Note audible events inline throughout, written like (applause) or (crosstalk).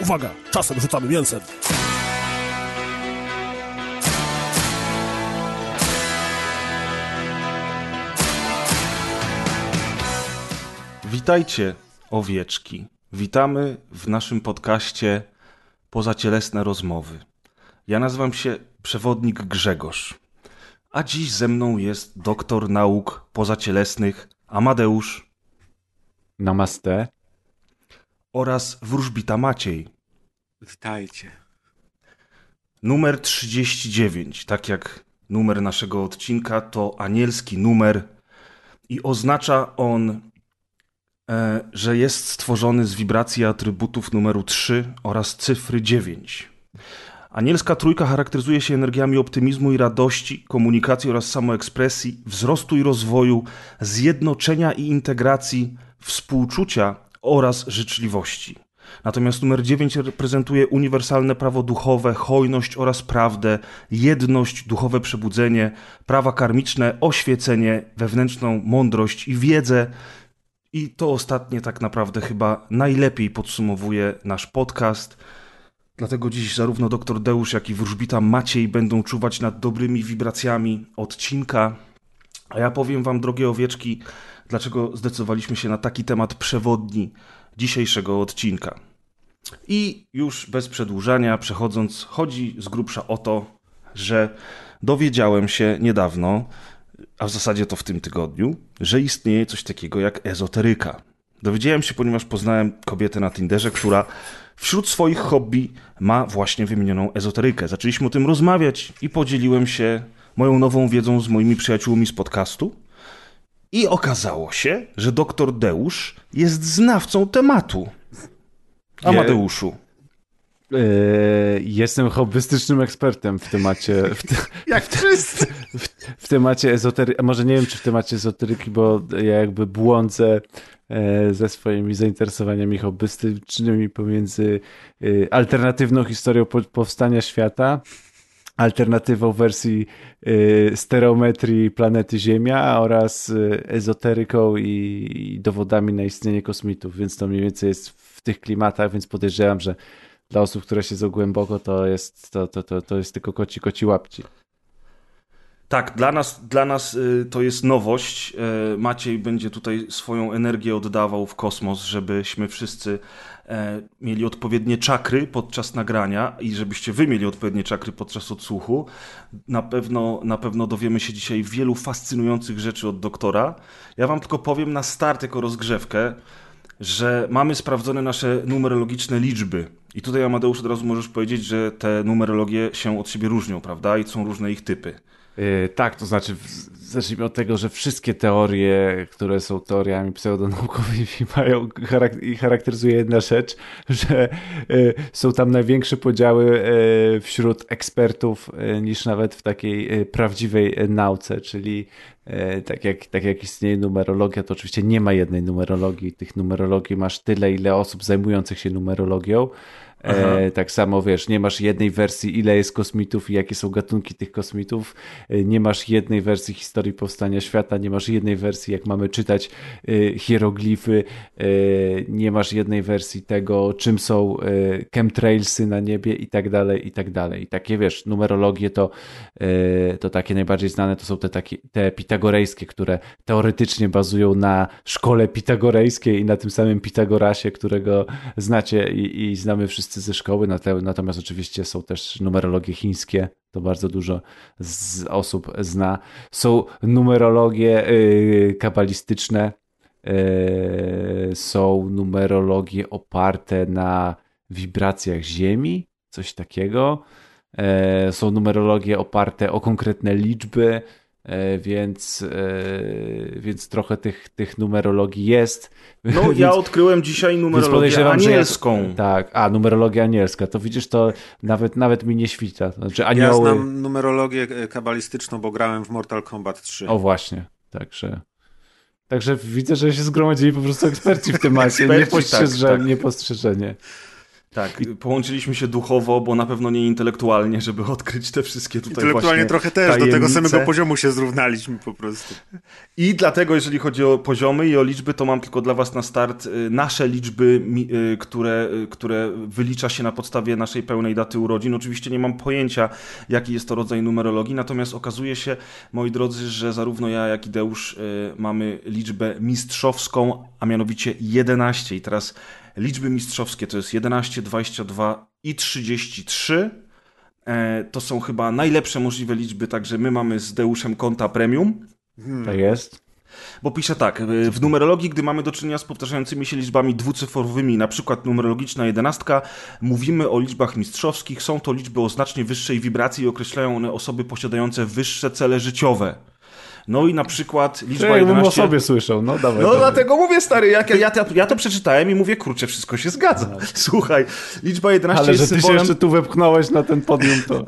Uwaga, czasem rzucamy mięsem. Witajcie, owieczki. Witamy w naszym podcaście Pozacielesne Rozmowy. Ja nazywam się przewodnik Grzegorz, a dziś ze mną jest doktor nauk pozacielesnych Amadeusz Namaste. Oraz wróżbita Maciej. Witajcie. Numer 39, tak jak numer naszego odcinka, to anielski numer i oznacza on, e, że jest stworzony z wibracji atrybutów numeru 3 oraz cyfry 9. Anielska trójka charakteryzuje się energiami optymizmu i radości, komunikacji oraz samoekspresji, wzrostu i rozwoju, zjednoczenia i integracji, współczucia oraz życzliwości. Natomiast numer 9 reprezentuje uniwersalne prawo duchowe, hojność oraz prawdę, jedność, duchowe przebudzenie, prawa karmiczne, oświecenie, wewnętrzną mądrość i wiedzę. I to ostatnie tak naprawdę chyba najlepiej podsumowuje nasz podcast. Dlatego dziś zarówno dr Deusz, jak i wróżbita Maciej będą czuwać nad dobrymi wibracjami odcinka. A ja powiem wam, drogie owieczki, dlaczego zdecydowaliśmy się na taki temat przewodni dzisiejszego odcinka. I już bez przedłużania, przechodząc, chodzi z grubsza o to, że dowiedziałem się niedawno, a w zasadzie to w tym tygodniu, że istnieje coś takiego jak ezoteryka. Dowiedziałem się, ponieważ poznałem kobietę na Tinderze, która wśród swoich hobby ma właśnie wymienioną ezoterykę. Zaczęliśmy o tym rozmawiać i podzieliłem się moją nową wiedzą z moimi przyjaciółmi z podcastu. I okazało się, że doktor Deusz jest znawcą tematu. Amadeuszu. Yy, jestem hobbystycznym ekspertem w temacie. W, te, (laughs) Jak wszyscy. w, w temacie ezoteryki. Może nie wiem, czy w temacie ezoteryki, bo ja jakby błądzę e, ze swoimi zainteresowaniami hobbystycznymi pomiędzy e, alternatywną historią po, powstania świata, alternatywą wersji e, stereometrii planety Ziemia oraz e, ezoteryką i, i dowodami na istnienie kosmitów, więc to mniej więcej jest w tych klimatach, więc podejrzewam, że dla osób, które siedzą głęboko, to jest, to, to, to, to jest tylko koci, koci łapci. Tak, dla nas, dla nas y, to jest nowość. Y, Maciej będzie tutaj swoją energię oddawał w kosmos, żebyśmy wszyscy e, mieli odpowiednie czakry podczas nagrania i żebyście wy mieli odpowiednie czakry podczas odsłuchu. Na pewno, na pewno dowiemy się dzisiaj wielu fascynujących rzeczy od doktora. Ja wam tylko powiem na start jako rozgrzewkę, że mamy sprawdzone nasze numerologiczne liczby. I tutaj, Amadeusz, od razu możesz powiedzieć, że te numerologie się od siebie różnią, prawda? I są różne ich typy. Yy, tak, to znaczy, zacznijmy od tego, że wszystkie teorie, które są teoriami pseudonaukowymi, (laughs) mają i charakteryzuje jedna rzecz, że yy, są tam największe podziały yy, wśród ekspertów niż nawet w takiej prawdziwej nauce, czyli tak jak, tak jak istnieje numerologia, to oczywiście nie ma jednej numerologii. Tych numerologii masz tyle, ile osób zajmujących się numerologią. E, tak samo wiesz, nie masz jednej wersji, ile jest kosmitów i jakie są gatunki tych kosmitów. E, nie masz jednej wersji historii powstania świata, nie masz jednej wersji, jak mamy czytać e, hieroglify, e, nie masz jednej wersji tego, czym są e, chemtrailsy na niebie i tak dalej, i tak dalej. I takie wiesz, numerologie to, e, to takie najbardziej znane to są te, takie, te pitagorejskie, które teoretycznie bazują na szkole pitagorejskiej i na tym samym Pitagorasie, którego znacie i, i znamy wszyscy ze szkoły. Natomiast oczywiście są też numerologie chińskie, to bardzo dużo z osób zna. Są numerologie y, kabalistyczne, y, są numerologie oparte na wibracjach Ziemi, coś takiego. E, Są numerologie oparte o konkretne liczby, więc, e, więc trochę tych, tych numerologii jest. No, (laughs) Więc- ja odkryłem dzisiaj numerologię że ja- anielską. Tak, a numerologia anielska, to widzisz, to nawet, nawet mi nie świta. Znaczy Ja anioły. znam numerologię e, kabalistyczną, bo grałem w Mortal Kombat 3. O właśnie, także. Także widzę, że się zgromadzili po prostu eksperci w temacie. Eksperci, Niepostrzeże, tak, tak. Niepostrzeżenie. Tak, połączyliśmy się duchowo, bo na pewno nie intelektualnie, żeby (laughs) odkryć te wszystkie tutaj Intelektualnie trochę też, do tajemnice. tego samego poziomu się zrównaliśmy po prostu. I dlatego, jeżeli chodzi o poziomy i o liczby, to mam tylko dla Was na start y, nasze liczby, y, które, y, które wylicza się na podstawie naszej pełnej daty urodzin. Oczywiście nie mam pojęcia, jaki jest to rodzaj numerologii, natomiast okazuje się, moi drodzy, że zarówno ja, jak i Deusz mamy liczbę mistrzowską, a mianowicie 11. I teraz liczby mistrzowskie to jest 11, 22 i 33. E, To są chyba najlepsze możliwe liczby, także my mamy z Deuszem konta premium. Tak jest. Bo pisze tak, y, w numerologii, gdy mamy do czynienia z powtarzającymi się liczbami dwucyfrowymi, na przykład numerologiczna jedenastka, mówimy o liczbach mistrzowskich. Są to liczby o znacznie wyższej wibracji i określają one osoby posiadające wyższe cele życiowe. No i na przykład liczba o 11... sobie słyszał, no dawaj. No dawaj. dlatego mówię, stary, jak ja, ja, to- ja to przeczytałem i mówię, kurczę, wszystko się zgadza. Słuchaj, liczba 11 Ale że jest ty się symbolem... jeszcze tu wepchnąłeś na ten podium, to...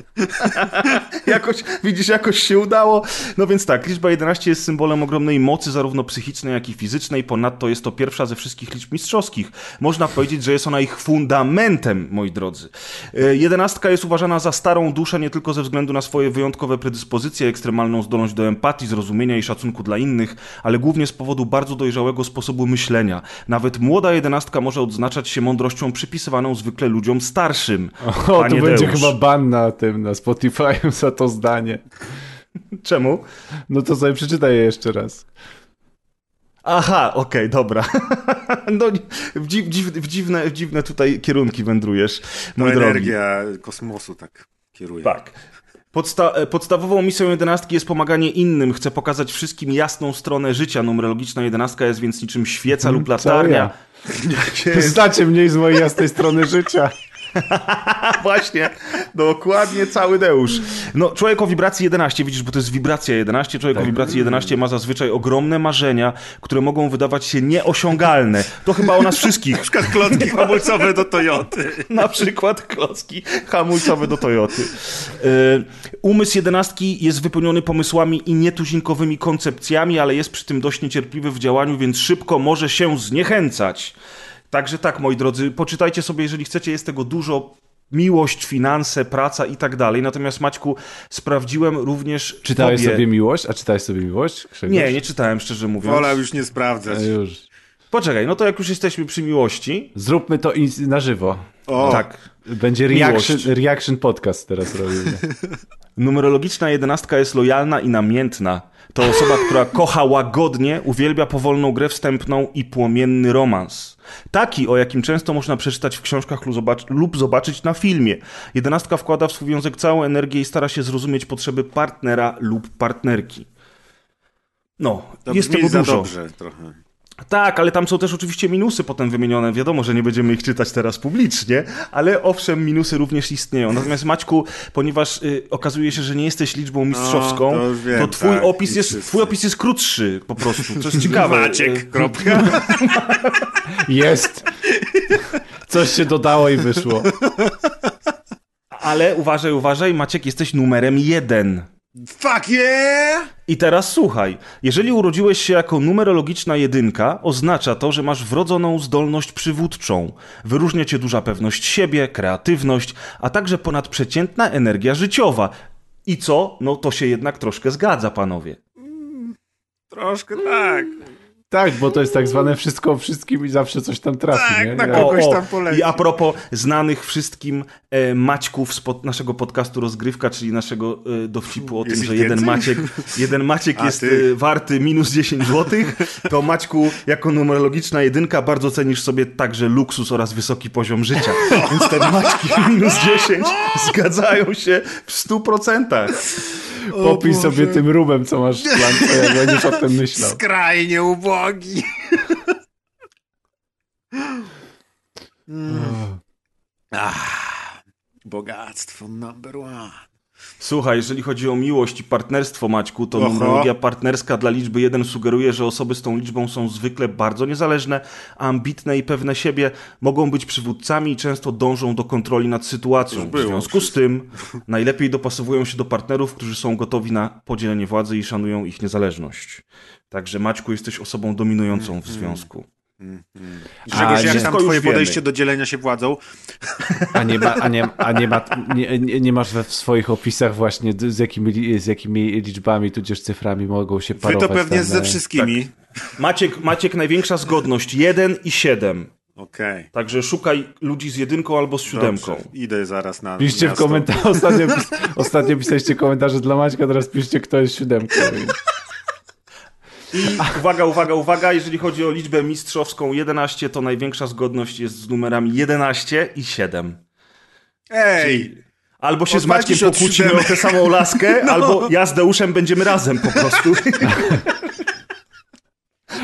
(laughs) jakoś, widzisz, jakoś się udało. No więc tak, liczba 11 jest symbolem ogromnej mocy, zarówno psychicznej, jak i fizycznej. Ponadto jest to pierwsza ze wszystkich liczb mistrzowskich. Można powiedzieć, że jest ona ich fundamentem, moi drodzy. E, Jedenastka jest uważana za starą duszę nie tylko ze względu na swoje wyjątkowe predyspozycje, ekstremalną zdolność do empatii, zrozumienia i szacunku dla innych, ale głównie z powodu bardzo dojrzałego sposobu myślenia. Nawet młoda jedenastka może odznaczać się mądrością przypisywaną zwykle ludziom starszym. O, Panie będzie Deusz. chyba ban na tym, na Spotify za to zdanie. Czemu? No to sobie przeczytaj je jeszcze raz. Aha, okej, dobra. (laughs) No, w, dziw, dziw, w, dziwne, w dziwne tutaj kierunki wędrujesz, To mój drogi. energia kosmosu tak kieruje. Tak. Podsta e, podstawową misją jedenastki jest pomaganie innym. Chce pokazać wszystkim jasną stronę życia. Numerologiczna jedenastka jest więc niczym świeca lub latarnia. (laughs) Znacie mniej z mojej jasnej strony życia. (laughs) Właśnie, dokładnie cały Deusz. No, człowiek o wibracji 11, widzisz, bo to jest wibracja 11, człowiek o wibracji 11 ma zazwyczaj ogromne marzenia, które mogą wydawać się nieosiągalne. To chyba o nas wszystkich. (laughs) Na przykład klocki hamulcowe do Toyoty. (laughs) Na przykład klocki hamulcowe do Toyoty. Yy, Umysł jedenastki jest wypełniony pomysłami i nietuzinkowymi koncepcjami, ale jest przy tym dość niecierpliwy w działaniu, więc szybko może się zniechęcać. Także tak, moi drodzy, poczytajcie sobie, jeżeli chcecie, jest tego dużo. Miłość, finanse, praca i tak dalej. Natomiast Maćku, sprawdziłem również. Czytałeś tobie... sobie miłość? A czytałeś sobie miłość? Nie, nie czytałem, szczerze mówiąc. Wolę już nie sprawdzać. A już. Poczekaj, no to jak już jesteśmy przy miłości. Zróbmy to na żywo. O, Tak. Będzie reaction, reaction podcast teraz robimy. (laughs) Numerologiczna jedenastka jest lojalna i namiętna. To osoba, która kocha łagodnie, uwielbia powolną grę wstępną i płomienny romans. Taki, o jakim często można przeczytać w książkach lub zobacz- lub zobaczyć na filmie. Jedenastka wkłada w swój wiązek całą energię i stara się zrozumieć potrzeby partnera lub partnerki. No, to jest tego za dużo. dobrze trochę. Tak, ale tam są też oczywiście minusy potem wymienione. Wiadomo, że nie będziemy ich czytać teraz publicznie, ale owszem, minusy również istnieją. Natomiast Maćku, ponieważ y, okazuje się, że nie jesteś liczbą mistrzowską, No, to wiem, to twój, tak, opis jest, wszyscy. twój opis jest krótszy po prostu, co jest ciekawe. Maciek, Y, kropka. (laughs) Jest! Coś się dodało i wyszło. Ale uważaj, uważaj, Maciek, jesteś numerem jeden. Fuck yeah! I teraz słuchaj, jeżeli urodziłeś się jako numerologiczna jedynka, oznacza to, że masz wrodzoną zdolność przywódczą. Wyróżnia cię duża pewność siebie, kreatywność, a także ponadprzeciętna energia życiowa. I co? No to się jednak troszkę zgadza, panowie. Troszkę tak. Tak, bo to jest tak zwane wszystko o wszystkim i zawsze coś tam trafi, Tak, nie? na Ja- kogo- Kogoś tam poleci. I a propos znanych wszystkim e, Maćków z pod naszego podcastu Rozgrywka, czyli naszego e, dowcipu o Jest tym, że jeden więcej? Maciek, jeden Maciek A, jest e, warty minus 10 zł, to Maćku, jako numerologiczna jedynka, bardzo cenisz sobie także luksus oraz wysoki poziom życia. Więc te Maćki (laughs) minus 10 zgadzają się w 100%. Popij sobie tym rumem, co masz w szklance, jak będziesz o tym myślał. Skrajnie ubogi. (laughs) Ah, bogactwo number one. Słuchaj, jeżeli chodzi o miłość i partnerstwo, Maćku, to Oho. numerologia partnerska dla liczby 1 sugeruje, że osoby z tą liczbą są zwykle bardzo niezależne, ambitne i pewne siebie, mogą być przywódcami i często dążą do kontroli nad sytuacją. W związku z tym najlepiej dopasowują się do partnerów, którzy są gotowi na podzielenie władzy i szanują ich niezależność. Także Maćku, jesteś osobą dominującą w związku. Mm, mm. A, Grzegorz, jak tam twoje wiemy. podejście do dzielenia się władzą? A nie, ma, a nie, a nie, ma, nie, nie nie masz we w swoich opisach właśnie z jakimi, z jakimi liczbami tudzież cyframi mogą się Wy parować. to pewnie tam, ze e, wszystkimi. Maciek, Maciek największa zgodność 1 i 7. Okej. Także szukaj ludzi z jedynką albo z siódemką. Dobrze, Idę zaraz na Piszcie w miasto. komentarzach. Ostatnio, pis, ostatnio pisaliście komentarze dla Maćka, teraz piszcie kto jest siódemką. (laughs) I uwaga, uwaga, uwaga, jeżeli chodzi o liczbę mistrzowską 11, to największa zgodność jest z numerami 11 i 7. Ej! Albo się z Maćkiem pokłócimy o tę samą laskę, (laughs) No. albo ja z Deuszem będziemy razem po prostu. (laughs)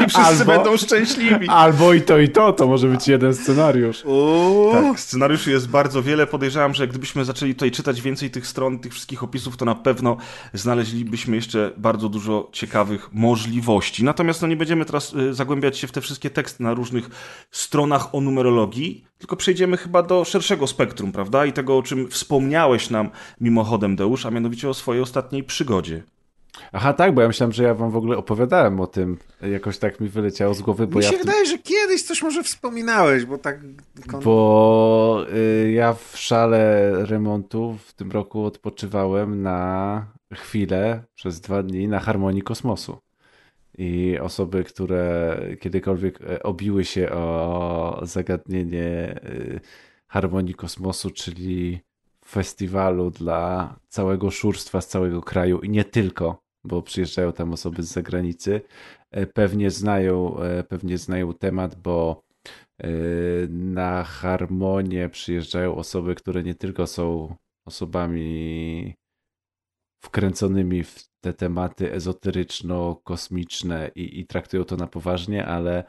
I wszyscy Albo- będą szczęśliwi. Albo i to, i to, to może być jeden scenariusz. Uuu. Tak, scenariuszy jest bardzo wiele. Podejrzewam, że gdybyśmy zaczęli tutaj czytać więcej tych stron, tych wszystkich opisów, to na pewno znaleźlibyśmy jeszcze bardzo dużo ciekawych możliwości. Natomiast no, nie będziemy teraz y, zagłębiać się w te wszystkie teksty na różnych stronach o numerologii, tylko przejdziemy chyba do szerszego spektrum, prawda? I tego, o czym wspomniałeś nam mimochodem, Deusz, a mianowicie o swojej ostatniej przygodzie. Aha, tak, bo ja myślałem, że ja wam w ogóle opowiadałem o tym. Jakoś tak mi wyleciało z głowy, bo Mi ja... się w tym- wydaje, że kiedyś coś może wspominałeś, bo tak... Bo y, ja w szale remontu w tym roku odpoczywałem na chwilę, przez dwa dni, na harmonii kosmosu. I osoby, które kiedykolwiek e, obiły się o zagadnienie y, harmonii kosmosu, czyli festiwalu dla całego szurstwa z całego kraju i nie tylko, bo przyjeżdżają tam osoby z zagranicy, e, pewnie znają, e, pewnie znają temat, bo e, na harmonię przyjeżdżają osoby, które nie tylko są osobami wkręconymi w te tematy ezoteryczno-kosmiczne i, i traktują to na poważnie, ale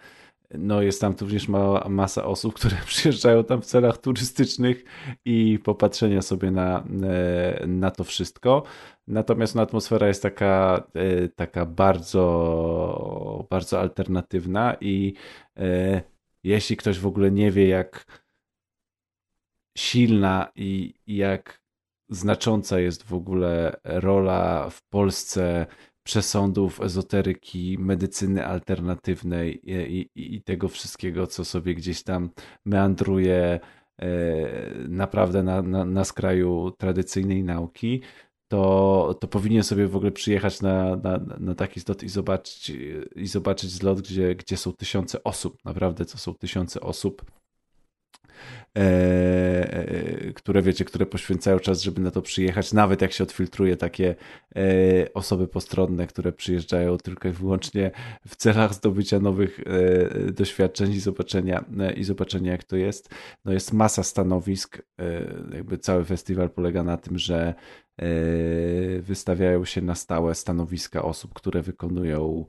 no jest tam również mała masa osób, które (laughs) przyjeżdżają tam w celach turystycznych i popatrzenia sobie na, e, na to wszystko. Natomiast no, atmosfera jest taka, e, taka bardzo, bardzo alternatywna i e, jeśli ktoś w ogóle nie wie, jak silna i i jak znacząca jest w ogóle rola w Polsce przesądów, ezoteryki, medycyny alternatywnej i, i, i tego wszystkiego, co sobie gdzieś tam meandruje e, naprawdę na, na, na skraju tradycyjnej nauki, to, to powinien sobie w ogóle przyjechać na, na, na taki zlot i zobaczyć, i zobaczyć zlot, gdzie, gdzie są tysiące osób. Naprawdę to są tysiące osób które wiecie, które poświęcają czas, żeby na to przyjechać, nawet jak się odfiltruje takie e, osoby postronne, które przyjeżdżają tylko i wyłącznie w celach zdobycia nowych e, doświadczeń i zobaczenia, e, i zobaczenia jak to jest. No jest masa stanowisk, e, jakby cały festiwal polega na tym, że e, wystawiają się na stałe stanowiska osób, które wykonują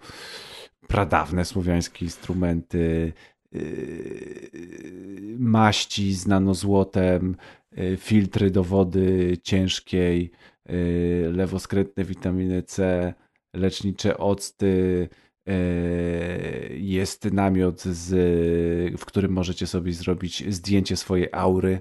pradawne słowiańskie instrumenty, maści z nanozłotem, yy, filtry do wody ciężkiej, yy, lewoskrętne witaminy C, lecznicze octy, yy, jest namiot, z, w którym możecie sobie zrobić zdjęcie swojej aury,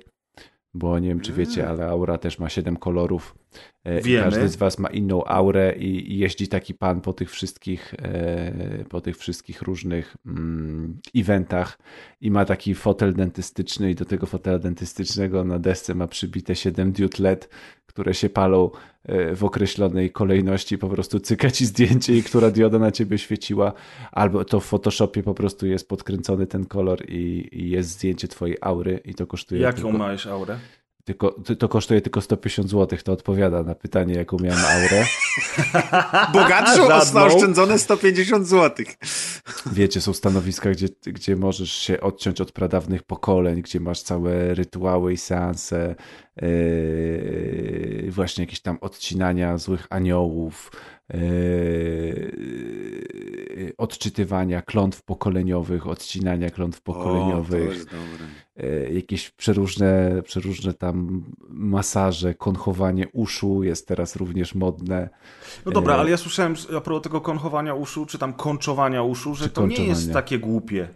bo nie wiem, czy wiecie, ale aura też ma 7 kolorów. E, Wiemy. każdy z was ma inną aurę i, jeździ taki pan po tych wszystkich, e, po tych wszystkich różnych mm, eventach i ma taki fotel dentystyczny i do tego fotela dentystycznego na desce ma przybite 7 diod LED, które się palą e, w określonej kolejności, po prostu cyka ci zdjęcie i która dioda na ciebie świeciła, albo to w Photoshopie po prostu jest podkręcony ten kolor i, i jest zdjęcie twojej aury i to kosztuje Jaką tylko, małeś aurę? Tylko, to, kosztuje tylko 150 zł, to odpowiada na pytanie, jaką miałem aurę. (laughs) Bogatszą o Żadną. zaoszczędzone 150 zł. Wiecie, są stanowiska, gdzie, gdzie możesz się odciąć od pradawnych pokoleń, gdzie masz całe rytuały i seanse, yy, właśnie jakieś tam odcinania złych aniołów, yy, odczytywania klątw pokoleniowych, odcinania klątw O, to pokoleniowych, jest dobre. yy, jakieś przeróżne, przeróżne tam masaże, konchowanie uszu jest teraz również modne. No dobra, E, ale ja słyszałem a propos tego konchowania uszu, czy tam konczowania uszu, że to nie jest takie głupie.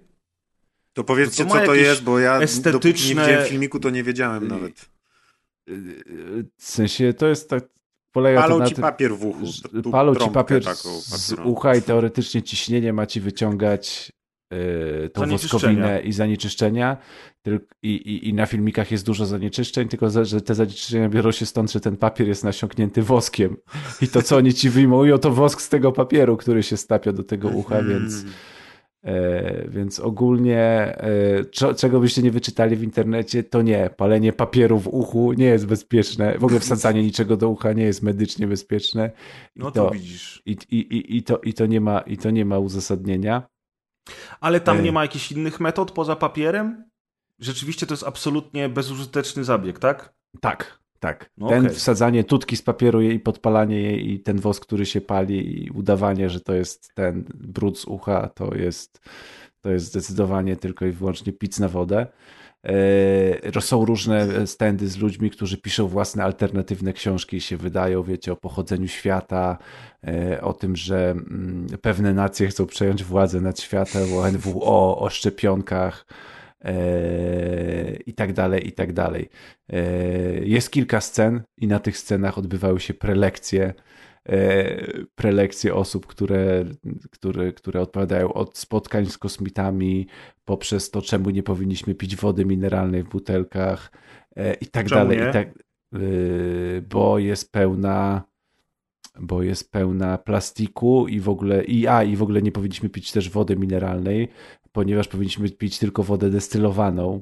To powiedzcie, To ma co to jest, bo ja estetyczne- nie widziałem filmiku, to nie wiedziałem nawet. W sensie to jest tak, polega Palą na ci tym, papier w uchu. tu palą ci papier taką z ucha i teoretycznie ciśnienie ma ci wyciągać yy, tą woskowinę i zanieczyszczenia. I, i, I na filmikach jest dużo zanieczyszczeń, tylko że te zanieczyszczenia biorą się stąd, że ten papier jest nasiąknięty woskiem. I to, co oni ci wyjmują, to wosk z tego papieru, który się stapia do tego ucha, mm. więc więc ogólnie, e, czego byście nie wyczytali w internecie, to nie. Palenie papieru w uchu nie jest bezpieczne. W ogóle wsadzanie (laughs) niczego do ucha nie jest medycznie bezpieczne. I no to, to widzisz. I, i, i, i, to, i, to nie ma, I to nie ma uzasadnienia. Ale tam e. nie ma jakichś innych metod poza papierem? Rzeczywiście to jest absolutnie bezużyteczny zabieg, tak? Tak, tak. No ten okay. wsadzanie tutki z papieru i podpalanie jej i ten wosk, który się pali i udawanie, że to jest ten brud z ucha, to jest, to jest zdecydowanie tylko i wyłącznie pic na wodę. E, są różne stędy z ludźmi, którzy piszą własne alternatywne książki i się wydają, wiecie, o pochodzeniu świata, e, o tym, że mm, pewne nacje chcą przejąć władzę nad światem, o NWO, o szczepionkach, i tak dalej, i tak dalej. E, jest kilka scen i na tych scenach odbywały się prelekcje, e, prelekcje osób, które, które, które odpowiadają od spotkań z kosmitami poprzez to, czemu nie powinniśmy pić wody mineralnej w butelkach i tak czemu dalej. I tak, bo jest pełna bo jest pełna plastiku i w ogóle i a i w ogóle nie powinniśmy pić też wody mineralnej, ponieważ powinniśmy pić tylko wodę destylowaną.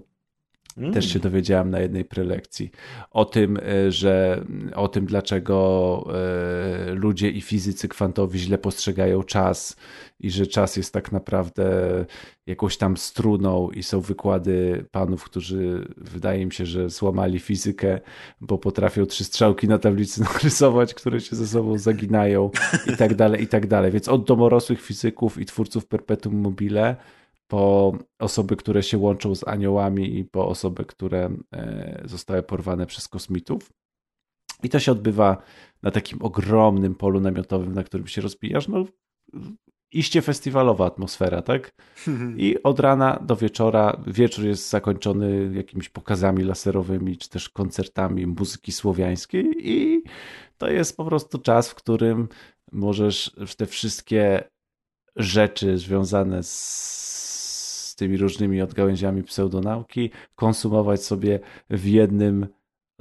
Mm. Też się dowiedziałam na jednej prelekcji o tym, e, że o tym, dlaczego e, ludzie i fizycy kwantowi źle postrzegają czas i że czas jest tak naprawdę jakąś tam struną i są wykłady panów, którzy wydaje mi się, że złamali fizykę, bo potrafią trzy strzałki na tablicy (laughs) narysować, które się ze sobą zaginają i tak dalej, i tak dalej. Więc od domorosłych fizyków i twórców perpetuum mobile po osoby, które się łączą z aniołami i po osoby, które e, zostały porwane przez kosmitów. I to się odbywa na takim ogromnym polu namiotowym, na którym się rozbijasz. No, iście festiwalowa atmosfera, tak? (laughs) I od rana do wieczora, wieczór jest zakończony jakimiś pokazami laserowymi, czy też koncertami muzyki słowiańskiej i to jest po prostu czas, w którym możesz te wszystkie rzeczy związane z tymi różnymi odgałęziami pseudonauki, konsumować sobie w jednym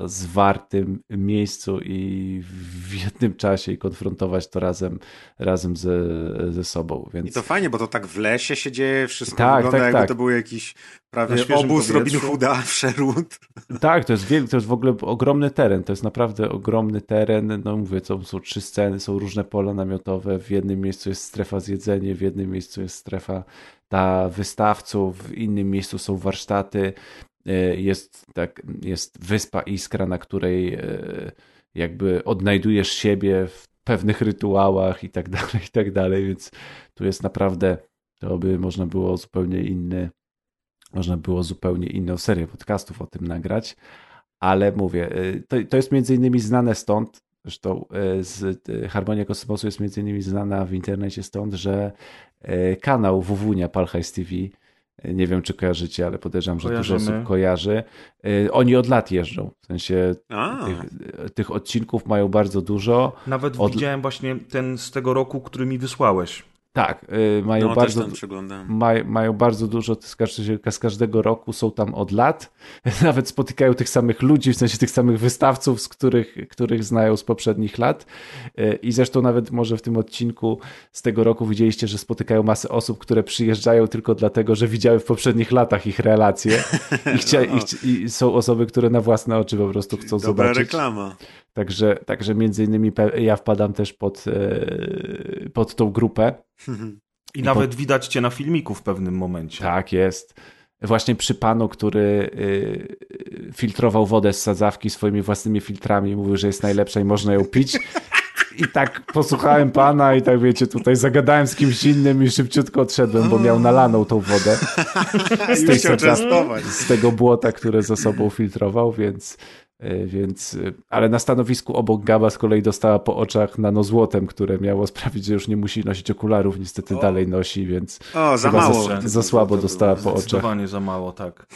zwartym miejscu i w jednym czasie i konfrontować to razem, razem ze, ze sobą. Więc... I to fajnie, bo to tak w lesie się dzieje, wszystko tak, wygląda tak, jakby tak. to był jakiś prawie obóz Robin Hooda, (laughs) Sherwood. Tak, to jest, wielki, to jest w ogóle ogromny teren, to jest naprawdę ogromny teren, no mówię, to są trzy sceny, są różne pola namiotowe, w jednym miejscu jest strefa zjedzenie, w jednym miejscu jest strefa ta wystawców, w innym miejscu są warsztaty, jest, tak, jest wyspa Iskra, na której e, jakby odnajdujesz siebie w pewnych rytuałach i tak dalej, (laughs) i tak dalej, więc tu jest naprawdę, to by można było zupełnie inny, można było zupełnie inną serię podcastów o tym nagrać, ale mówię, e, to, to jest między innymi znane stąd, Zresztą z Harmonia Kosmosu jest między innymi znana w internecie stąd, że E, kanał Wuwunia Palhajs TV. Nie wiem, czy kojarzycie, ale podejrzewam, że Kojarzymy. dużo osób kojarzy. E, oni od lat jeżdżą. W sensie tych, tych, odcinków mają bardzo dużo. Nawet od... widziałem właśnie ten z tego roku, który mi wysłałeś. Tak, y, mają, no, bardzo, maj, mają bardzo dużo z każdego roku, są tam od lat. (laughs) Nawet spotykają tych samych ludzi, w sensie tych samych wystawców, z których, których znają z poprzednich lat. Y, I zresztą nawet może w tym odcinku z tego roku widzieliście, że spotykają masę osób, które przyjeżdżają tylko dlatego, że widziały w poprzednich latach ich relacje. (laughs) I, chcia, no. i, i są osoby, które na własne oczy po prostu chcą Dobra zobaczyć. reklama. Także, także między innymi ja wpadam też pod, e, pod tą grupę. I, I nawet pod... widać cię na filmiku w pewnym momencie. Tak, jest. Właśnie przy panu, który y, filtrował wodę z sadzawki swoimi własnymi filtrami, mówił, że jest najlepsza i można ją pić. I tak posłuchałem pana i tak wiecie, tutaj zagadałem z kimś innym i szybciutko odszedłem, bo miał nalaną tą wodę (laughs) z, tej sadzawki, z tego błota, które za sobą filtrował, więc E, więc, e, ale na stanowisku obok Gaba z kolei dostała po oczach nanozłotem, które miało sprawić, że już nie musi nosić okularów, niestety o. dalej nosi, więc o, za mało. Za, za słabo dostała po oczach. Zdecydowanie za mało, tak.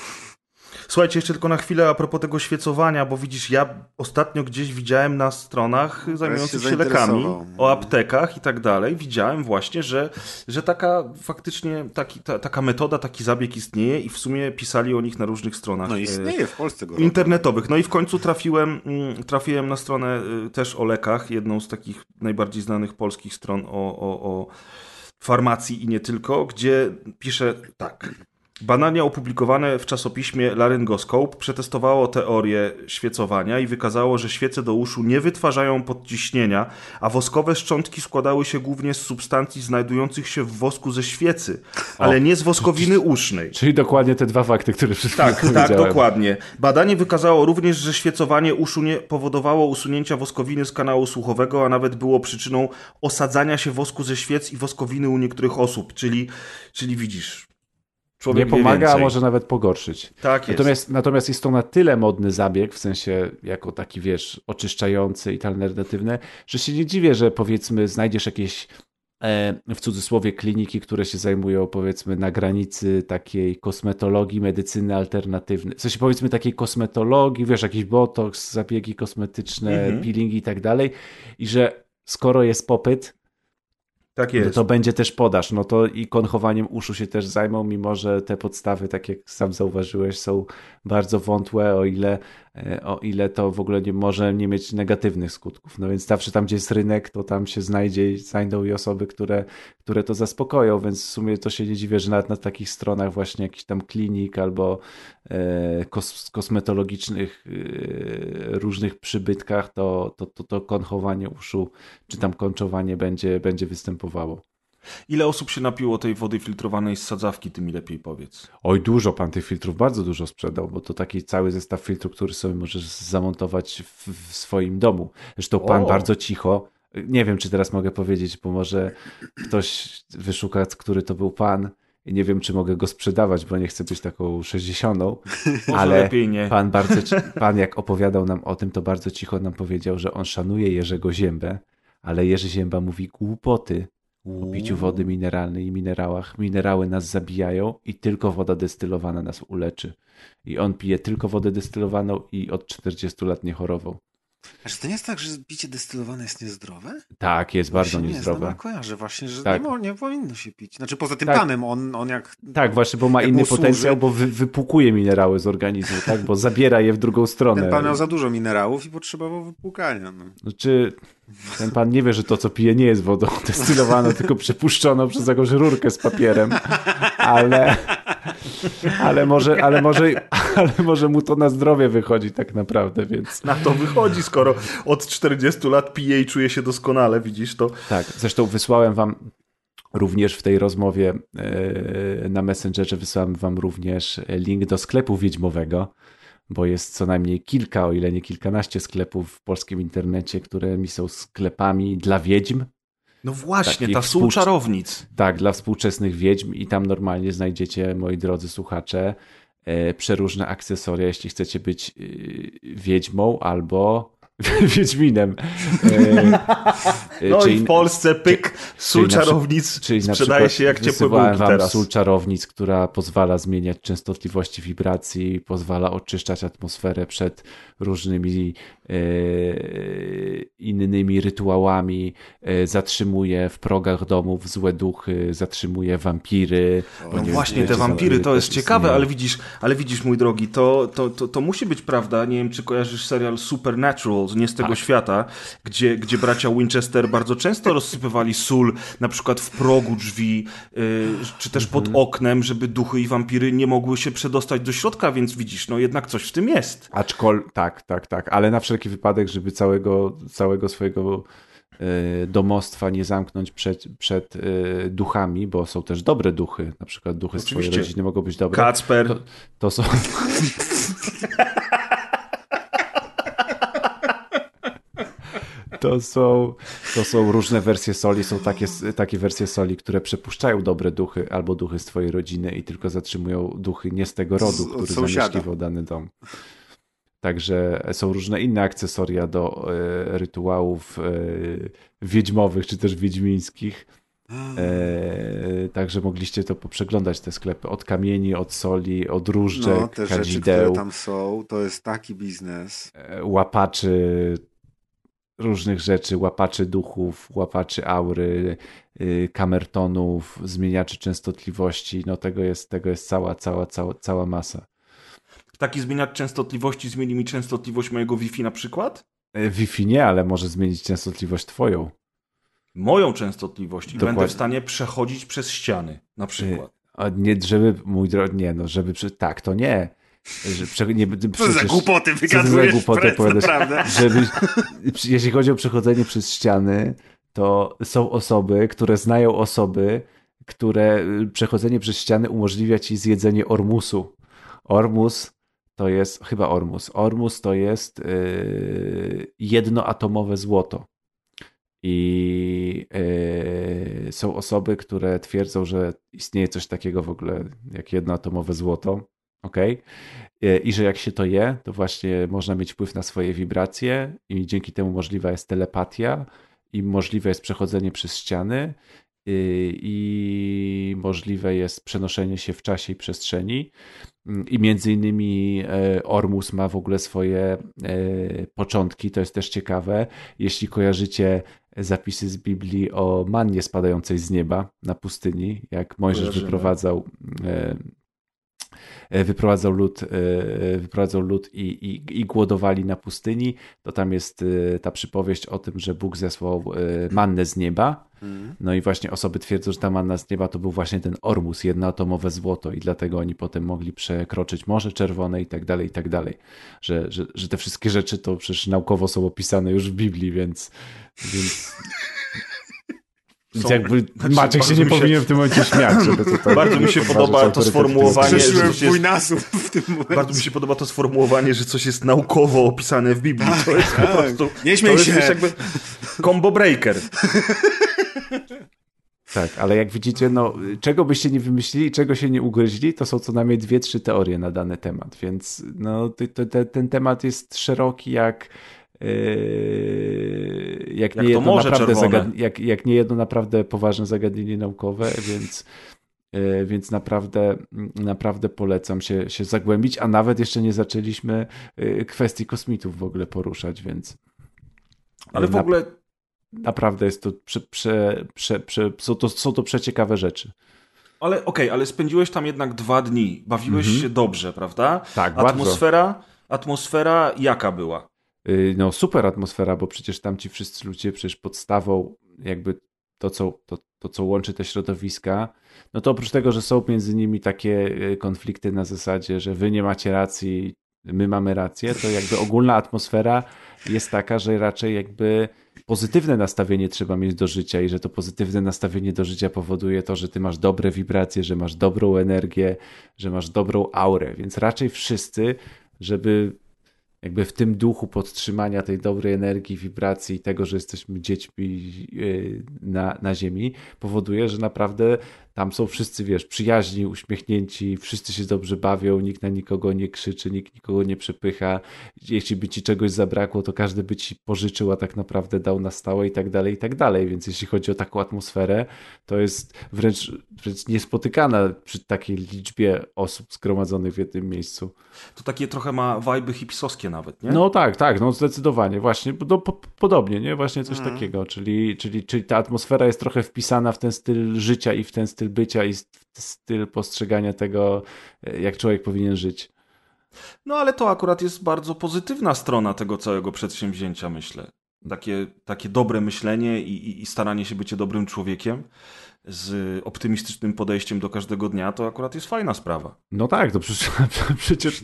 Słuchajcie, jeszcze tylko na chwilę a propos tego świecowania, bo widzisz, ja ostatnio gdzieś widziałem na stronach zajmujących się, się lekami, o aptekach i tak dalej, widziałem właśnie, że, że taka faktycznie taki, ta, taka metoda, taki zabieg istnieje i w sumie pisali o nich na różnych stronach. No istnieje w Polsce go Internetowych. No i w końcu trafiłem, mm, trafiłem na stronę y, też o lekach, jedną z takich najbardziej znanych polskich stron o, o, o farmacji i nie tylko, gdzie pisze tak. Badania opublikowane w czasopiśmie Laryngoscope przetestowało teorię świecowania i wykazało, że świece do uszu nie wytwarzają podciśnienia, a woskowe szczątki składały się głównie z substancji znajdujących się w wosku ze świecy, ale o. nie z woskowiny usznej. Czyli dokładnie te dwa fakty, które wszystkie Tak, tak, dokładnie. Badanie wykazało również, że świecowanie uszu nie powodowało usunięcia woskowiny z kanału słuchowego, a nawet było przyczyną osadzania się wosku ze świec i woskowiny u niektórych osób, czyli, czyli widzisz Człowiek nie pomaga, a może nawet pogorszyć. Tak jest. Natomiast, natomiast jest to na tyle modny zabieg, w sensie jako taki, wiesz, oczyszczający i alternatywny, że się nie dziwię, że powiedzmy znajdziesz jakieś e, w cudzysłowie kliniki, które się zajmują powiedzmy na granicy takiej kosmetologii, medycyny alternatywnej. W sensie powiedzmy takiej kosmetologii, wiesz, jakiś botoks, zabiegi kosmetyczne, mhm. peelingi i tak dalej i że skoro jest popyt, tak jest. No to będzie też podaż. No to i konchowaniem uszu się też zajmą, mimo że te podstawy, tak jak sam zauważyłeś, są bardzo wątłe, o ile, o ile to w ogóle nie może nie mieć negatywnych skutków. No więc zawsze tam, gdzie jest rynek, to tam się znajdzie, znajdą i osoby, które, które to zaspokoją, więc w sumie to się nie dziwię, że nawet na takich stronach właśnie jakichś tam klinik albo e, kos, kosmetologicznych e, różnych przybytkach to, to, to, to konchowanie uszu czy tam kończowanie będzie, będzie występowało. Ile osób się napiło tej wody filtrowanej z sadzawki, ty mi lepiej powiedz. Oj, dużo pan tych filtrów, bardzo dużo sprzedał, bo to taki cały zestaw filtrów, który sobie możesz zamontować w, w swoim domu. Zresztą pan o. bardzo cicho, nie wiem czy teraz mogę powiedzieć, bo może ktoś wyszuka, który to był pan i nie wiem, czy mogę go sprzedawać, bo nie chcę być taką sześćdziesiątą, (laughs) ale pan bardzo, (laughs) pan jak opowiadał nam o tym, to bardzo cicho nam powiedział, że on szanuje Jerzego Ziębę, ale Jerzy Zięba mówi głupoty, o piciu wody mineralnej i minerałach. Minerały nas zabijają i tylko woda destylowana nas uleczy. I on pije tylko wodę destylowaną i od 40 lat nie chorował. A czy to nie jest tak, że picie destylowane jest niezdrowe? Tak, jest bardzo nie niezdrowe. Nie kojarzę właśnie, że tak. nie, nie, powinno się pić. Znaczy poza tym tak. panem, on, on jak... Tak, właśnie, bo ma inny potencjał, bo wy, wypłukuje minerały z organizmu, tak? Bo zabiera je w drugą stronę. Ten pan miał za dużo minerałów i potrzebował wypłukania. No. Znaczy, ten pan nie wie, że to, co pije, nie jest wodą (laughs) destylowaną, tylko przepuszczoną przez jakąś rurkę z papierem. Ale, ale, może, ale, może, ale może mu to na zdrowie wychodzi tak naprawdę, więc... Na to wychodzi, skoro od 40 lat pije i czuje się doskonale, widzisz to? Tak, zresztą wysłałem wam również w tej rozmowie e, na Messengerze, wysłałem wam również link do sklepu wiedźmowego, bo jest co najmniej kilka, o ile nie kilkanaście sklepów w polskim internecie, które mi są sklepami dla wiedźm. No właśnie, ta czarownic. Tak, dla współczesnych wiedźm i tam normalnie znajdziecie, moi drodzy słuchacze, e, przeróżne akcesoria, jeśli chcecie być e, wiedźmą albo (laughs) Wiedźminem. E, no czyli, i w Polsce pyk sól czarownic czyli sprzedaje się jak ciepłe bułki wam teraz. sól czarownic, która pozwala zmieniać częstotliwości wibracji, pozwala oczyszczać atmosferę przed różnymi e, innymi rytuałami, e, zatrzymuje w progach domów złe duchy, zatrzymuje wampiry. No właśnie, te wampiry to jest ciekawe, ale widzisz, ale widzisz mój drogi, to, to, to, to musi być prawda. Nie wiem, czy kojarzysz serial Supernatural, nie z tego tak. świata, gdzie, gdzie bracia Winchester bardzo często rozsypywali sól, na przykład w progu drzwi, yy, czy też pod mhm. oknem, żeby duchy i wampiry nie mogły się przedostać do środka, więc widzisz, no jednak coś w tym jest. Aczkolwiek, tak, tak, tak, ale na wszelki wypadek, żeby całego, całego swojego y, domostwa nie zamknąć przed, przed y, duchami, bo są też dobre duchy, na przykład duchy Oczywiście. swojej rodziny mogą być dobre. Kacper. To, to są... (laughs) to są, to są różne wersje soli. Są takie, takie wersje soli, które przepuszczają dobre duchy albo duchy z twojej rodziny i tylko zatrzymują duchy nie z tego rodu, który zamieszkiwał dany dom. Także są różne inne akcesoria do e, rytuałów e, wiedźmowych czy też wiedźmińskich. E, także mogliście to poprzeglądać, te sklepy. Od kamieni, od soli, od różdżek, no, te kadzideł. rzeczy, które tam są, to jest taki biznes. E, łapaczy różnych rzeczy, łapaczy duchów, łapaczy aury, y, kamertonów, zmieniaczy częstotliwości. No tego jest, tego jest cała, cała, cała, cała masa. Taki zmieniacz częstotliwości zmieni mi częstotliwość mojego Wi-Fi na przykład? E, Wi-Fi nie, ale może zmienić częstotliwość twoją moją częstotliwość i Dokładnie. będę w stanie przechodzić przez ściany, na przykład. A nie, żeby, mój drogi, nie, no, żeby, tak, to nie. Że, prze, nie przecież, co za głupoty wygadujesz, za głupoty naprawdę. (laughs) Jeśli chodzi o przechodzenie przez ściany, to są osoby, które znają osoby, które y, przechodzenie przez ściany umożliwia ci zjedzenie ormusu. Ormus to jest, chyba ormus, ormus to jest yy, jednoatomowe złoto. I yy, są osoby, które twierdzą, że istnieje coś takiego w ogóle jak jednoatomowe złoto. Ok? Yy, I że jak się to je, to właśnie można mieć wpływ na swoje wibracje, i dzięki temu możliwa jest telepatia, i możliwe jest przechodzenie przez ściany, yy, i możliwe jest przenoszenie się w czasie i przestrzeni. I między innymi e, Ormus ma w ogóle swoje e, początki, to jest też ciekawe. Jeśli kojarzycie zapisy z Biblii o mannie spadającej z nieba na pustyni, jak Mojżesz wyprowadzał e, e, wyprowadzał lud, e, wyprowadzał lud i, i, i, głodowali na pustyni, to tam jest ta przypowieść o tym, że Bóg zesłał mannę z nieba. Mhm. No i właśnie osoby twierdzą, że ta manna z nieba to był właśnie ten ormus, jednoatomowe złoto i dlatego oni potem mogli przekroczyć Morze Czerwone i tak dalej, i tak dalej. Że, że, że te wszystkie rzeczy to przecież naukowo są opisane już w Biblii, więc więc... (laughs) Są, jakby znaczy, Maciek się nie powinien w tym momencie śmiać, żeby to Bardzo mi się podoba to sformułowanie. Przeszyłem nasób w tym momencie. Bardzo mi się podoba to sformułowanie, że coś jest naukowo opisane w Biblii. Tak, to jest tak. po prostu. Nie śmiej się. Jest jakby combo breaker. Tak, ale jak widzicie, no, czego byście nie wymyślili, czego się nie ugryźli, to są co najmniej dwie, trzy teorie na dany temat, więc no, ten temat jest szeroki jak jak, jak nie jedno naprawdę zagad... jak, jak nie jedno naprawdę poważne zagadnienie naukowe, więc yy, więc naprawdę, naprawdę polecam się, się zagłębić, a nawet jeszcze nie zaczęliśmy yy, kwestii kosmitów w ogóle poruszać, więc. Ale w ogóle. Naprawdę jest to, prze, prze, prze, prze, są, to są to przeciekawe rzeczy. Ale okej, okay, ale spędziłeś tam jednak dwa dni. Bawiłeś mhm. się dobrze, prawda? Tak, atmosfera, bardzo. Atmosfera jaka była? Y, no super atmosfera, bo przecież tam ci wszyscy ludzie, przecież podstawą jakby to, co, to, to, co łączy te środowiska, no to oprócz tego, że są między nimi takie y, konflikty na zasadzie, że wy nie macie racji, my mamy rację, to jakby ogólna atmosfera jest taka, że raczej jakby pozytywne nastawienie trzeba mieć do życia i że to pozytywne nastawienie do życia powoduje to, że ty masz dobre wibracje, że masz dobrą energię, że masz dobrą aurę, więc raczej wszyscy, żeby jakby w tym duchu podtrzymania tej dobrej energii, wibracji tego, że jesteśmy dziećmi y, na, na ziemi, powoduje, że naprawdę tam są wszyscy, wiesz, przyjaźni, uśmiechnięci, wszyscy się dobrze bawią, nikt na nikogo nie krzyczy, nikt nikogo nie przepycha. Jeśli by ci czegoś zabrakło, to każdy by ci pożyczył, a tak naprawdę dał na stałe i tak dalej, i tak dalej. Więc jeśli chodzi o taką atmosferę, to jest wręcz, wręcz niespotykana przy takiej liczbie osób zgromadzonych w jednym miejscu. To takie trochę ma wajby hipisowskie nawet, nie? No tak, tak, no zdecydowanie, właśnie, no, po, podobnie, nie? Właśnie coś mm. takiego, czyli, czyli, czyli ta atmosfera jest trochę wpisana w ten styl życia i w ten styl bycia i styl postrzegania tego, e, jak człowiek powinien żyć. No ale to akurat jest bardzo pozytywna strona tego całego przedsięwzięcia, myślę. Takie, takie dobre myślenie i, i, i staranie się bycie dobrym człowiekiem z optymistycznym podejściem do każdego dnia, to akurat jest fajna sprawa. No tak, to przecież, (laughs) przecież,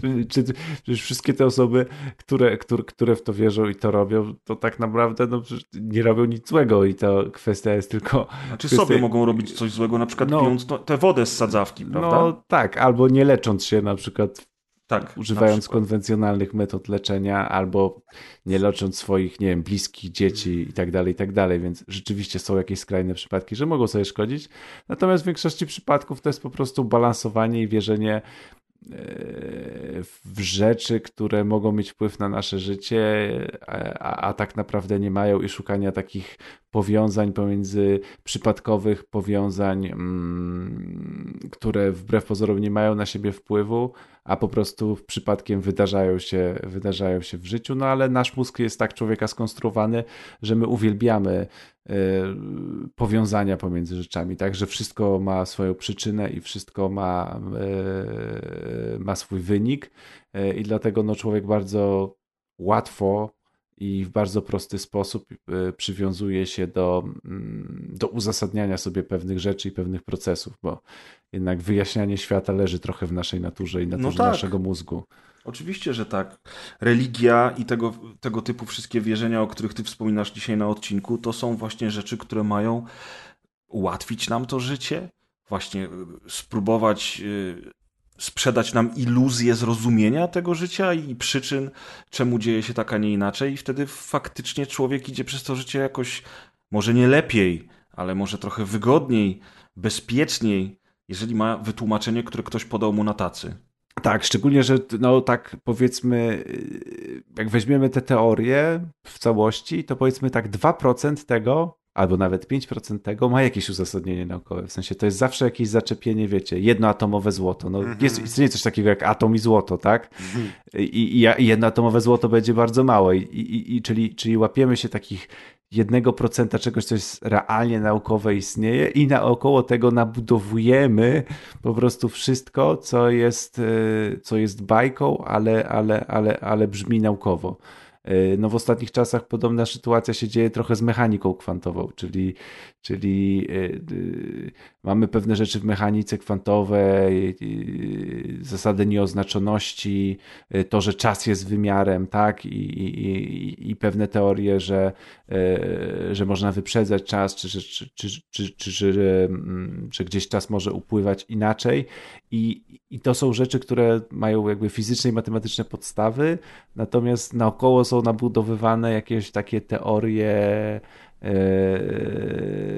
przecież wszystkie te osoby, które, które, które w to wierzą i to robią, to tak naprawdę no, nie robią nic złego i ta kwestia jest tylko... Znaczy kwestia... sobie mogą robić coś złego, na przykład no, pijąc tę wodę z sadzawki, prawda? No tak, albo nie lecząc się na przykład tak, używając konwencjonalnych metod leczenia albo nie lecząc swoich, nie wiem, bliskich dzieci i tak dalej, i tak dalej, więc rzeczywiście są jakieś skrajne przypadki, że mogą sobie szkodzić. Natomiast w większości przypadków to jest po prostu balansowanie i wierzenie e, w rzeczy, które mogą mieć wpływ na nasze życie, a, a tak naprawdę nie mają i szukania takich powiązań, pomiędzy przypadkowych powiązań, mm, które wbrew pozorom nie mają na siebie wpływu, a po prostu przypadkiem wydarzają się, wydarzają się w życiu. No ale nasz mózg jest tak człowieka skonstruowany, że my uwielbiamy y, powiązania pomiędzy rzeczami, tak, że wszystko ma swoją przyczynę i wszystko ma, y, ma swój wynik y, i dlatego no, człowiek bardzo łatwo i w bardzo prosty sposób przywiązuje się do, mm, do uzasadniania sobie pewnych rzeczy i pewnych procesów, bo jednak wyjaśnianie świata leży trochę w naszej naturze i no naturze no tak. naszego mózgu. Oczywiście, że tak. Religia i tego, tego typu wszystkie wierzenia, o których ty wspominasz dzisiaj na odcinku, to są właśnie rzeczy, które mają ułatwić nam to życie, właśnie y, spróbować y, sprzedać nam iluzję zrozumienia tego życia i przyczyn, czemu dzieje się tak, a nie inaczej, i wtedy faktycznie człowiek idzie przez to życie jakoś, może nie lepiej, ale może trochę wygodniej, bezpieczniej, jeżeli ma wytłumaczenie, które ktoś podał mu na tacy. Tak, szczególnie, że no tak powiedzmy, jak weźmiemy te teorie w całości, to powiedzmy tak 2% tego, albo nawet 5% tego ma jakieś uzasadnienie naukowe. W sensie to jest zawsze jakieś zaczepienie, wiecie, jednoatomowe złoto. No, -hmm. jest, istnieje coś takiego jak atom i złoto, tak? -hmm. I, I, jednoatomowe złoto będzie bardzo małe. I, i, i, czyli, czyli łapiemy się takich jednego procenta czegoś, co jest realnie naukowe istnieje i naokoło tego nabudowujemy po prostu wszystko, co jest, e, co jest bajką, ale, ale, ale, ale brzmi naukowo. E, no w ostatnich czasach podobna sytuacja się dzieje trochę z mechaniką kwantową, czyli, czyli e, mamy pewne rzeczy w mechanice kwantowej, zasady nieoznaczoności, e, to, że czas jest wymiarem, tak, i, i, i pewne teorie, że, że można wyprzedzać czas, czy, czy, czy, czy, czy, mm, że gdzieś czas może upływać inaczej. I, i to są rzeczy, które mają jakby fizyczne i matematyczne podstawy, natomiast naokoło są nabudowywane jakieś takie teorie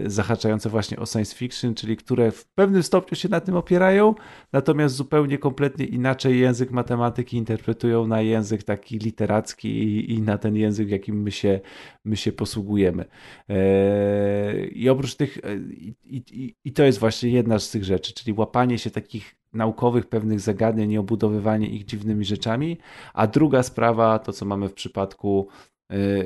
zahaczające właśnie o science fiction, czyli które w pewnym stopniu się na tym opierają, natomiast zupełnie kompletnie inaczej język matematyki interpretują na język taki literacki i, i na ten język, jakim my się, my się posługujemy. E, I oprócz tych, e, i, i, i to jest właśnie jedna z tych rzeczy, czyli łapanie się takich naukowych pewnych zagadnień i obudowywanie ich dziwnymi rzeczami, a druga sprawa, to co mamy w przypadku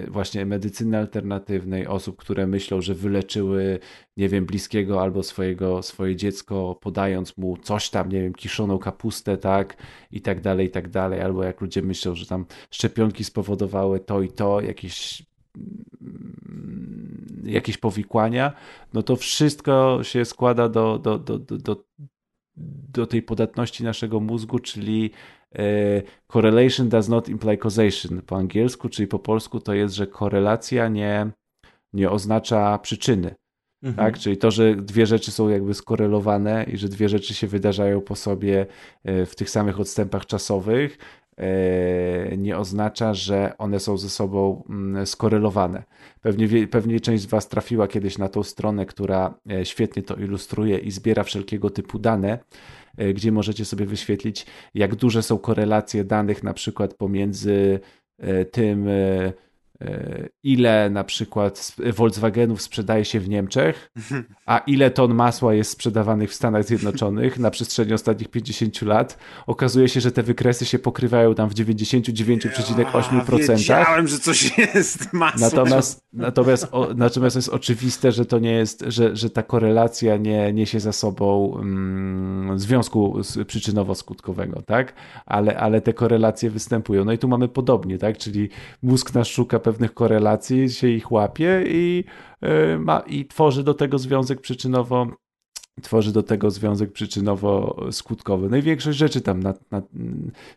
właśnie medycyny alternatywnej, osób, które myślą, że wyleczyły, nie wiem, bliskiego albo swojego, swoje dziecko, podając mu coś tam, nie wiem, kiszoną kapustę, tak, i tak dalej, i tak dalej, albo jak ludzie myślą, że tam szczepionki spowodowały to i to, jakieś mm, jakieś powikłania, no to wszystko się składa do, do, do, do, do tej podatności naszego mózgu, czyli correlation does not imply causation po angielsku, czyli po polsku to jest, że korelacja nie, nie oznacza przyczyny. Mhm. Tak? Czyli to, że dwie rzeczy są jakby skorelowane i że dwie rzeczy się wydarzają po sobie e, w tych samych odstępach czasowych, E, nie oznacza, że one są ze sobą mm, skorelowane. Pewnie, pewnie część z Was trafiła kiedyś na tą stronę, która e, świetnie to ilustruje i zbiera wszelkiego typu dane, e, gdzie możecie sobie wyświetlić, jak duże są korelacje danych, na przykład pomiędzy tym, E, ile na przykład Volkswagenów sprzedaje się w Niemczech, (laughs) a ile ton masła jest sprzedawanych w Stanach Zjednoczonych na przestrzeni ostatnich 50 lat, okazuje się, że te wykresy się pokrywają tam w 99,8%. Wiedziałem, że coś jest masło. Natomiast, natomiast, o, natomiast jest oczywiste, że to nie jest, że, że ta korelacja nie niesie za sobą mm, związku przyczynowo-skutkowego, tak? Ale, ale te korelacje występują. No i tu mamy podobnie, tak? Czyli mózg nas szuka pewnych korelacji, się ich łapie i, e, ma, i tworzy do tego związek przyczynowo tworzy do tego związek przyczynowo-skutkowy. No i większość rzeczy tam, na, na,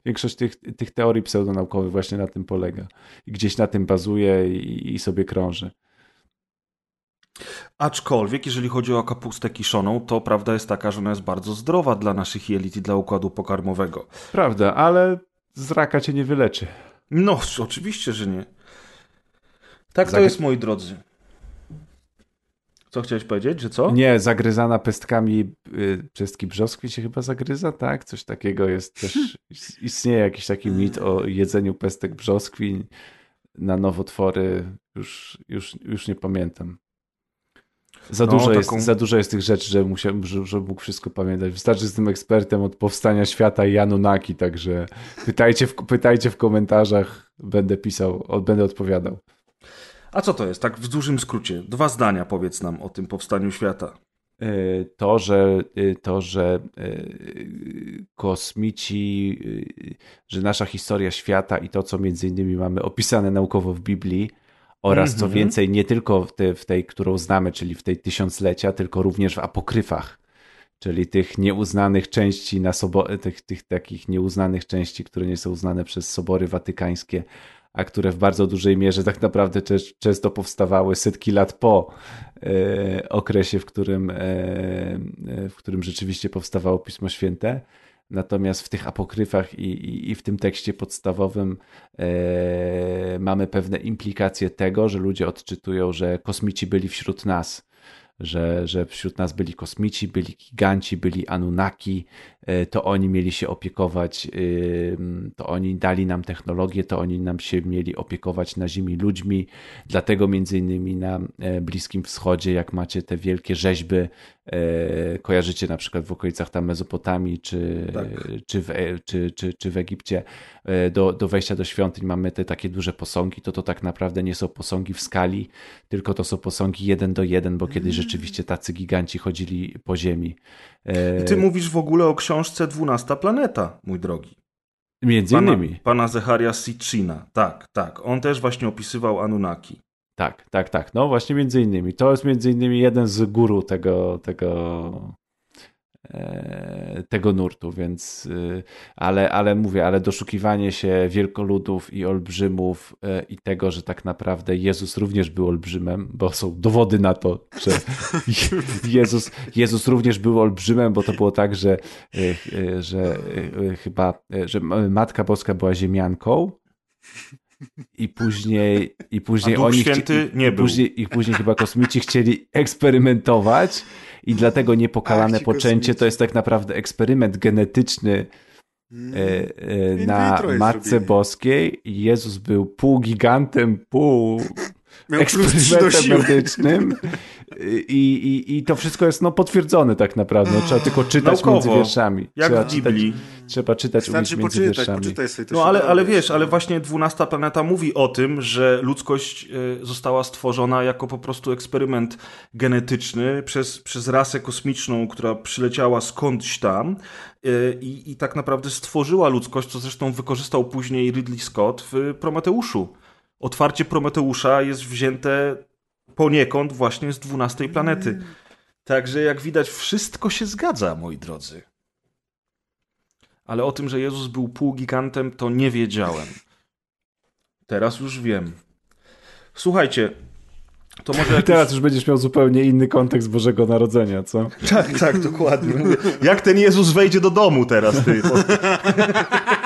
większość tych, tych teorii pseudonaukowych właśnie na tym polega. I gdzieś na tym bazuje i, i sobie krąży. Aczkolwiek, jeżeli chodzi o kapustę kiszoną, to prawda jest taka, że ona jest bardzo zdrowa dla naszych jelit i dla układu pokarmowego. Prawda, ale z raka cię nie wyleczy. No, oczywiście, że nie. Tak to jest, moi drodzy. Co chciałeś powiedzieć, że co? Nie, zagryzana pestkami, y, pestki brzoskwi się chyba zagryza, tak? Coś takiego jest też, (laughs) istnieje jakiś taki mit o jedzeniu pestek brzoskwi na nowotwory, już, już, już nie pamiętam. Za, no, dużo taką... jest, za dużo jest tych rzeczy, że, musiał, że, że mógł wszystko pamiętać. Wystarczy z tym ekspertem od powstania świata i Anunnaki, także pytajcie w, pytajcie w komentarzach, będę pisał, będę odpowiadał. A co to jest, tak w dużym skrócie? Dwa zdania powiedz nam o tym powstaniu świata. E, to, że, e, to, że e, kosmici, że nasza historia świata i to, co między innymi mamy opisane naukowo w Biblii, oraz co mhm. więcej, nie tylko w, te, w tej, którą znamy, czyli w tej tysiąclecia, tylko również w apokryfach, czyli tych nieuznanych części na sobo- tych, tych takich nieuznanych części, które nie są uznane przez sobory watykańskie, a które w bardzo dużej mierze tak naprawdę często powstawały setki lat po e, okresie, w którym, e, w którym rzeczywiście powstawało Pismo Święte. Natomiast w tych apokryfach i, i, i w tym tekście podstawowym e, mamy pewne implikacje tego, że ludzie odczytują, że kosmici byli wśród nas że, że wśród nas byli kosmici, byli giganci, byli Anunnaki, e, to oni mieli się opiekować, to oni dali nam technologię, to oni nam się mieli opiekować na Ziemi ludźmi. Dlatego między innymi na e, Bliskim Wschodzie, jak macie te wielkie rzeźby, e, kojarzycie na przykład w okolicach tam Mezopotamii czy, tak. czy, w, czy, czy, czy w Egipcie, do, do wejścia do świątyń mamy te takie duże posągi, to to tak naprawdę nie są posągi w skali, tylko to są posągi jeden do jeden, bo kiedyś mm. rzeczywiście tacy giganci chodzili po ziemi. I ty mówisz w ogóle o książce Dwunasta Planeta, mój drogi. Między pana, innymi. Pana Zecharia Sitchina. Tak, tak. On też właśnie opisywał Anunnaki. Tak, tak, tak. No właśnie między innymi. To jest między innymi jeden z guru tego, tego tego nurtu, więc y, ale, ale mówię, ale doszukiwanie się wielkoludów i olbrzymów e, i tego, że tak naprawdę Jezus również był olbrzymem, bo są dowody na to, że (laughs) Jezus, Jezus również był olbrzymem, bo to było tak, że, e, że chyba, że Matka Boska była ziemianką i później i później oni Święty nie był. Później, I później chyba kosmici chcieli eksperymentować i dlatego niepokalane Ach, poczęcie to jest tak naprawdę eksperyment genetyczny mm. e, e, na Matce zrobili. Boskiej. Jezus był pół gigantem, pół Miał eksperymentem medycznym (laughs) I, i, i to wszystko jest no, potwierdzone tak naprawdę. No, trzeba tylko czytać Naukowo, między wierszami. Jak trzeba w Biblii. Czytać, trzeba czytać Wystarczy między poczytać, wierszami. Poczytaj sobie no ale, ale wiesz, ale właśnie dwunasta planeta mówi o tym, że ludzkość e, została stworzona jako po prostu eksperyment genetyczny przez, przez rasę kosmiczną, która przyleciała skądś tam e, i, i tak naprawdę stworzyła ludzkość, co zresztą wykorzystał później Ridley Scott w Prometeuszu otwarcie Prometeusza jest wzięte poniekąd właśnie z dwunastej planety. Mm. Także jak widać, wszystko się zgadza, moi drodzy. Ale o tym, że Jezus był półgigantem, to nie wiedziałem. Teraz już wiem. Słuchajcie, to może (laughs) jakiś... Teraz już będziesz miał zupełnie inny kontekst Bożego Narodzenia, co? Tak, tak, dokładnie. (laughs) Jak ten Jezus wejdzie do domu teraz, ty? (laughs)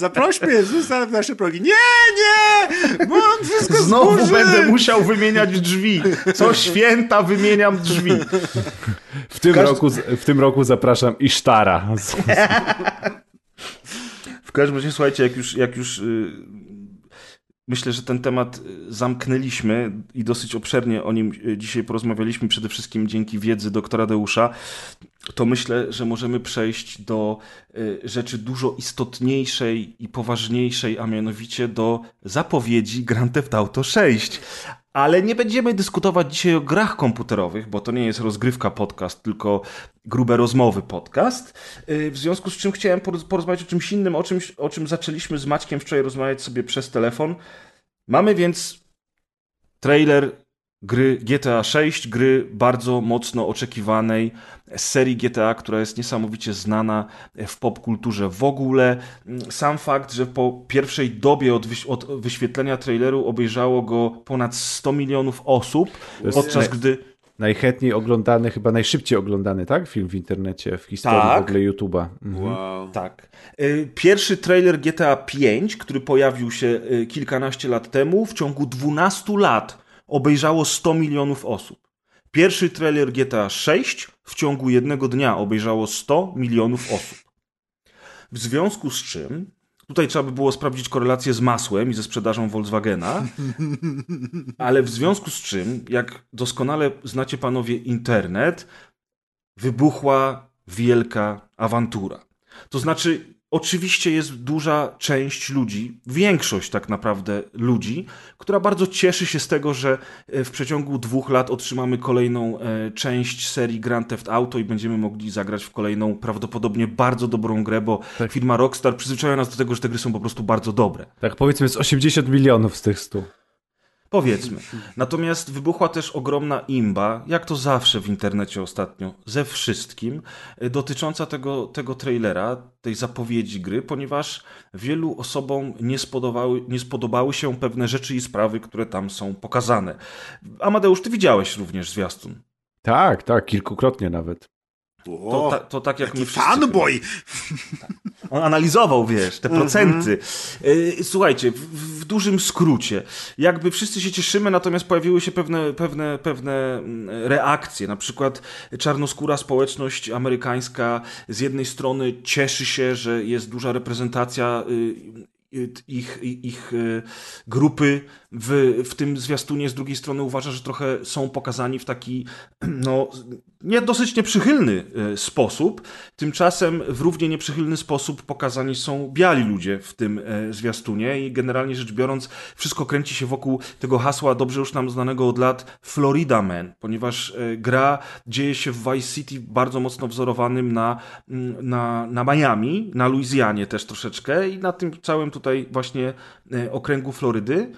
Zaprośmy Jezusa w nasze progi. Nie, nie! Bo on wszystko Znowu zburzy. będę musiał wymieniać drzwi. Co święta wymieniam drzwi. W tym, roku, w tym roku zapraszam Isztara. (laughs) W każdym razie, słuchajcie, jak już, jak już y, myślę, że ten temat zamknęliśmy i dosyć obszernie o nim y, dzisiaj porozmawialiśmy, przede wszystkim dzięki wiedzy doktora Deusza to myślę, że możemy przejść do y, rzeczy dużo istotniejszej i poważniejszej, a mianowicie do zapowiedzi Grand Theft Auto 6. Ale nie będziemy dyskutować dzisiaj o grach komputerowych, bo to nie jest rozgrywka podcast, tylko grube rozmowy podcast. Y, w związku z czym chciałem porozmawiać o czymś innym, o, czymś, o czym zaczęliśmy z Maćkiem wczoraj rozmawiać sobie przez telefon. Mamy więc trailer gry GTA 6, gry bardzo mocno oczekiwanej serii GTA, która jest niesamowicie znana w popkulturze w ogóle. Sam fakt, że po pierwszej dobie od, wyś od wyświetlenia traileru obejrzało go ponad 100 milionów osób, podczas gdy najchętniej oglądany, chyba najszybciej oglądany, tak? Film w internecie, w historii tak. w ogóle YouTube'a. Mhm. Wow. Tak. Y, pierwszy trailer GTA 5, który pojawił się y, kilkanaście lat temu, w ciągu 12 lat obejrzało 100 milionów osób. Pierwszy trailer GTA 6 w ciągu jednego dnia obejrzało 100 milionów osób. W związku z czym Tutaj trzeba by było sprawdzić korelację z masłem i ze sprzedażą Volkswagena, (laughs) ale w związku z czym, jak doskonale znacie panowie internet, wybuchła wielka awantura. To znaczy, Oczywiście jest duża część ludzi, większość tak naprawdę ludzi, która bardzo cieszy się z tego, że e, w przeciągu dwóch lat otrzymamy kolejną e, część serii Grand Theft Auto i będziemy mogli zagrać w kolejną prawdopodobnie bardzo dobrą grę, bo tak. firma Rockstar przyzwyczaja nas do tego, że te gry są po prostu bardzo dobre. Tak, powiedzmy jest 80 milionów z tych 100. Powiedzmy. Natomiast wybuchła też ogromna imba, jak to zawsze w internecie ostatnio, ze wszystkim, y, dotycząca tego, tego trailera, tej zapowiedzi gry, ponieważ wielu osobom nie spodobały, nie spodobały się pewne rzeczy i sprawy, które tam są pokazane. Amadeusz, ty widziałeś również zwiastun. Tak, tak, kilkukrotnie nawet. To, ta, to tak jak my wszyscy. Fanboy! (laughs) On analizował, wiesz, te mhm. procenty. Mm-hmm. Słuchajcie, w, w, dużym skrócie, jakby wszyscy się cieszymy, natomiast pojawiły się pewne, pewne, pewne mm, reakcje. Na przykład czarnoskóra społeczność amerykańska z jednej strony cieszy się, że jest duża reprezentacja y, ich, ich y, grupy w, w tym zwiastunie, z drugiej strony uważa, że trochę są pokazani w taki (clears throat) no, nie dosyć nieprzychylny y, sposób. Tymczasem w równie nieprzychylny sposób pokazani są biali ludzie w tym y, zwiastunie i generalnie rzecz biorąc wszystko kręci się wokół tego hasła dobrze już nam znanego od lat Florida Man, ponieważ gra dzieje się w Vice City bardzo mocno wzorowanym na, na, na Miami, na Luizjanie też troszeczkę i na tym całym tutaj właśnie okręgu Florydy.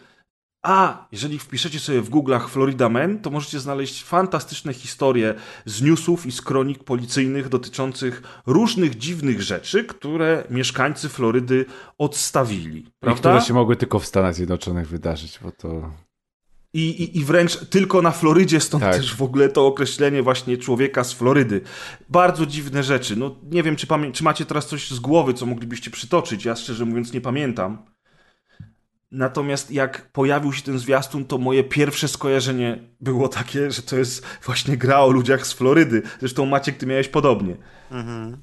A jeżeli wpiszecie sobie w Google'ach Florida Man, to możecie znaleźć fantastyczne historie z newsów i z kronik policyjnych dotyczących różnych dziwnych rzeczy, które mieszkańcy Florydy odstawili. Prawda? I które się mogły tylko w Stanach Zjednoczonych wydarzyć, bo to... I, i, I wręcz tylko na Florydzie, stąd tak. też w ogóle to określenie właśnie człowieka z Florydy. Bardzo dziwne rzeczy. No nie wiem, czy, czy macie teraz coś z głowy, co moglibyście przytoczyć. Ja szczerze mówiąc nie pamiętam. Natomiast jak pojawił się ten zwiastun, to moje pierwsze skojarzenie było takie, że to jest właśnie gra o ludziach z Florydy. Zresztą Maciek, ty miałeś podobnie. Mhm.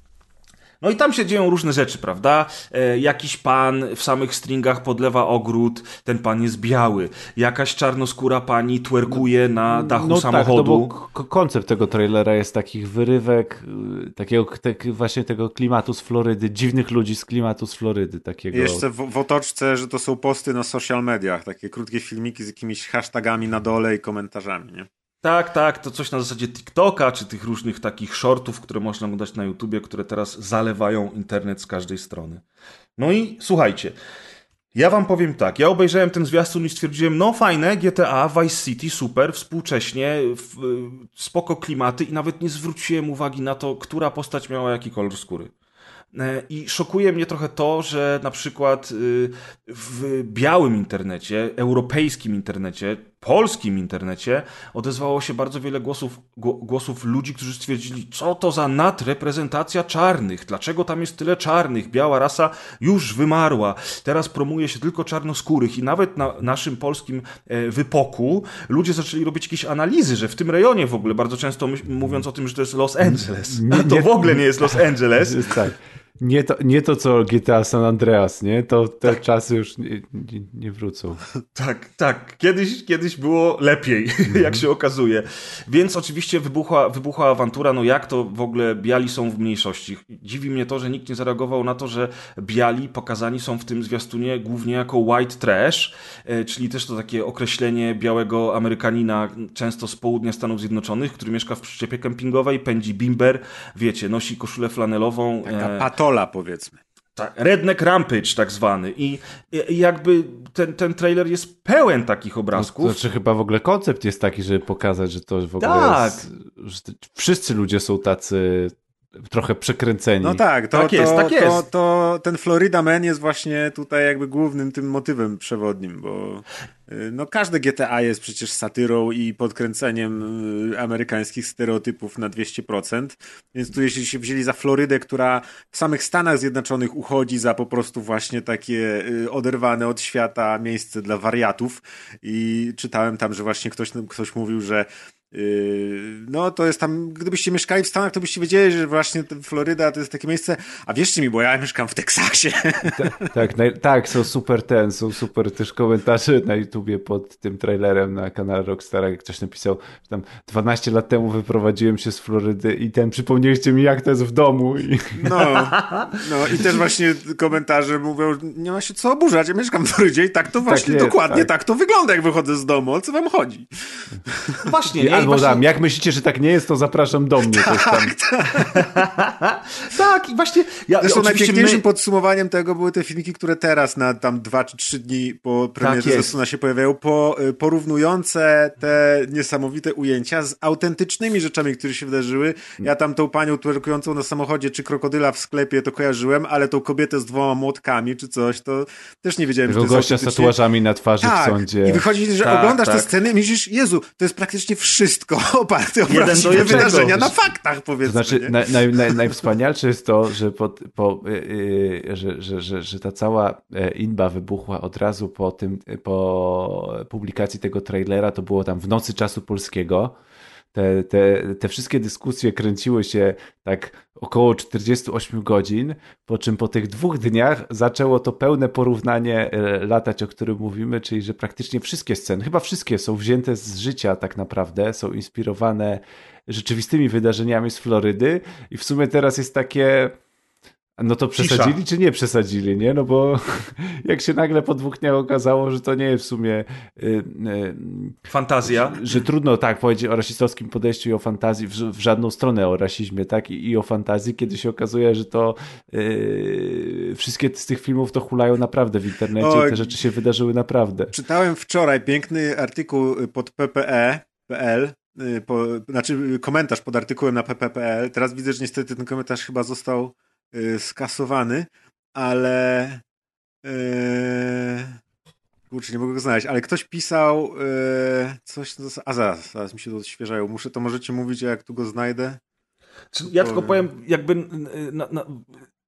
No i tam się dzieją różne rzeczy, prawda? E, jakiś pan w samych stringach podlewa ogród, ten pan jest biały. Jakaś czarnoskóra pani twerkuje na dachu no samochodu. Tak, no bo koncept tego trailera jest takich wyrywek, y, takiego tak, właśnie tego klimatu z Florydy, dziwnych ludzi z klimatu z Florydy. Takiego... Jeszcze w, w otoczce, że to są posty na social mediach, takie krótkie filmiki z jakimiś hashtagami na dole i komentarzami, nie? Tak, tak, to coś na zasadzie TikToka, czy tych różnych takich shortów, które można oglądać na YouTubie, które teraz zalewają internet z każdej strony. No i słuchajcie, ja wam powiem tak, ja obejrzałem ten zwiastun i stwierdziłem, no fajne, GTA, Vice City, super, współcześnie, spoko klimaty i nawet nie zwróciłem uwagi na to, która postać miała jaki kolor skóry. E, I szokuje mnie trochę to, że na przykład y, w białym internecie, europejskim internecie, polskim internecie odezwało się bardzo wiele głosów, głosów ludzi, którzy stwierdzili, co to za nadreprezentacja czarnych, dlaczego tam jest tyle czarnych, biała rasa już wymarła, teraz promuje się tylko czarnoskórych i nawet na naszym polskim e, wypoku ludzie zaczęli robić jakieś analizy, że w tym rejonie w ogóle, bardzo często mówiąc o tym, że to jest Los Angeles, nie, (laughs) to w ogóle nie jest Los Angeles. (laughs) Tak. Nie to, nie to co GTA San Andreas, nie? To te tak. czasy już nie, nie, nie, wrócą. Tak, tak. Kiedyś, kiedyś było lepiej, mm. (laughs) jak się okazuje. Więc oczywiście wybuchła, wybuchła awantura. No jak to w ogóle biali są w mniejszości? Dziwi mnie to, że nikt nie zareagował na to, że biali pokazani są w tym zwiastunie głównie jako white trash, e, czyli też to takie określenie białego Amerykanina, często z południa Stanów Zjednoczonych, który mieszka w przyczepie kempingowej, pędzi bimber, wiecie, nosi koszulę flanelową. Taka e, pato powiedzmy. Tak, Redneck Rampage tak zwany I, jakby ten, ten trailer jest pełen takich obrazków. No, to znaczy chyba w ogóle koncept jest taki, żeby pokazać, że to w ogóle tak. jest, wszyscy ludzie są tacy trochę przekręceni. No tak, to, tak jest, to, tak jest. To, to, ten Florida Man jest właśnie tutaj jakby głównym tym motywem przewodnim, bo y, no każde GTA jest przecież satyrą i podkręceniem y, amerykańskich stereotypów na 200%, więc tu jeśli się wzięli za Florydę, która w samych Stanach Zjednoczonych uchodzi za po prostu właśnie takie y, oderwane od świata miejsce dla wariatów i czytałem tam, że właśnie ktoś, ktoś mówił, że no to jest tam, gdybyście mieszkali w Stanach, to byście wiedzieli, że właśnie Floryda to jest takie miejsce, a wierzcie mi, bo ja mieszkam w Teksasie. Tak, tak, tak, są super ten, są super też komentarze na YouTubie pod tym trailerem na kanale Rockstara, jak ktoś napisał, że tam 12 lat temu wyprowadziłem się z Florydy i ten przypomnieliście mi, jak to jest w domu. I... No, no i też właśnie komentarze mówią, nie ma się co oburzać, ja mieszkam w Florydzie i tak to właśnie, tak jest, dokładnie tak. tak. to wygląda, jak wychodzę z domu, o co wam chodzi? Właśnie, Albo właśnie... dam, jak myślicie, że tak nie jest, to zapraszam do mnie. Tak, tak. (laughs) tak, i właśnie... Ja, Zresztą najpiękniejszym my... podsumowaniem tego były te filmiki, które teraz na tam dwa czy trzy dni po premierze tak Zasuna się pojawiają, po, y, porównujące te niesamowite ujęcia z autentycznymi rzeczami, które się wydarzyły. Ja tam tą panią twerkującą na samochodzie, czy krokodyla w sklepie to kojarzyłem, ale tą kobietę z dwoma młotkami, czy coś, to też nie wiedziałem, Tego że to gościa z tatuażami na twarzy tak. w sądzie. I wychodzi, że tak, oglądasz tak. te sceny i myślisz, Jezu, to jest praktycznie wszystko (laughs) oparte o prawdziwe wydarzenia na faktach, powiedzmy. To znaczy, naj, naj, naj, najwspanialsze jest to, że, pod, po, yy, że, że, że, że ta cała e, inba wybuchła od razu po tym, po publikacji tego trailera, to było tam w nocy czasu polskiego. Te, te, te wszystkie dyskusje kręciły się tak około 48 godzin, po czym po tych dwóch dniach zaczęło to pełne porównanie e, latać, o którym mówimy, czyli że praktycznie wszystkie sceny, chyba wszystkie są wzięte z życia tak naprawdę, są inspirowane rzeczywistymi wydarzeniami z Florydy i w sumie teraz jest takie no to przesadzili Cisza. czy nie przesadzili, nie? No bo (laughs) jak się nagle po dwóch dniach okazało, że to nie jest w sumie... Yy, yy, Fantazja. Że, że, trudno tak powiedzieć o rasistowskim podejściu i o fantazji, w, w żadną stronę o rasizmie, tak? I, i o fantazji, kiedy się okazuje, że to yy, wszystkie z tych filmów to hulają naprawdę w internecie o, i te rzeczy się wydarzyły naprawdę. Czytałem wczoraj piękny artykuł pod ppe.pl y, po, znaczy komentarz pod artykułem na pp.pl. Teraz widzę, że niestety ten komentarz chyba został Y, skasowany, ale yy, kurczę, nie mogę go znaleźć, ale ktoś pisał yy, coś, a zaraz, zaraz mi się to odświeżają, muszę, to możecie mówić, jak tu go znajdę? Ja tylko powiem, jakby na, na,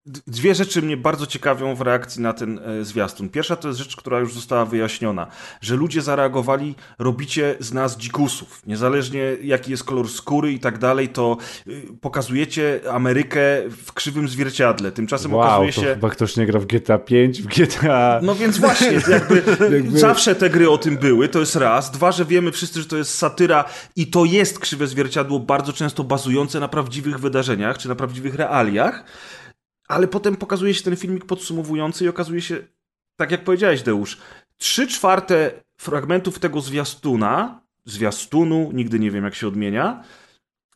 Dwie rzeczy mnie bardzo ciekawią w reakcji na ten e, zwiastun. Pierwsza to jest rzecz, która już została wyjaśniona, że ludzie zareagowali, robicie z nas dzikusów. Niezależnie jaki jest kolor skóry i tak dalej, to y, pokazujecie Amerykę w krzywym zwierciadle. Tymczasem wow, okazuje się... chyba ktoś nie gra w GTA 5, w GTA... No więc właśnie, (laughs) jakby, jakby, zawsze te gry o tym były, to jest raz. Dwa, że wiemy wszyscy, że to jest satyra i to jest krzywe zwierciadło bardzo często bazujące na prawdziwych wydarzeniach, czy na prawdziwych realiach ale potem pokazuje się ten filmik podsumowujący i okazuje się, tak jak powiedziałeś, Deusz, trzy czwarte fragmentów tego zwiastuna, zwiastunu, nigdy nie wiem jak się odmienia,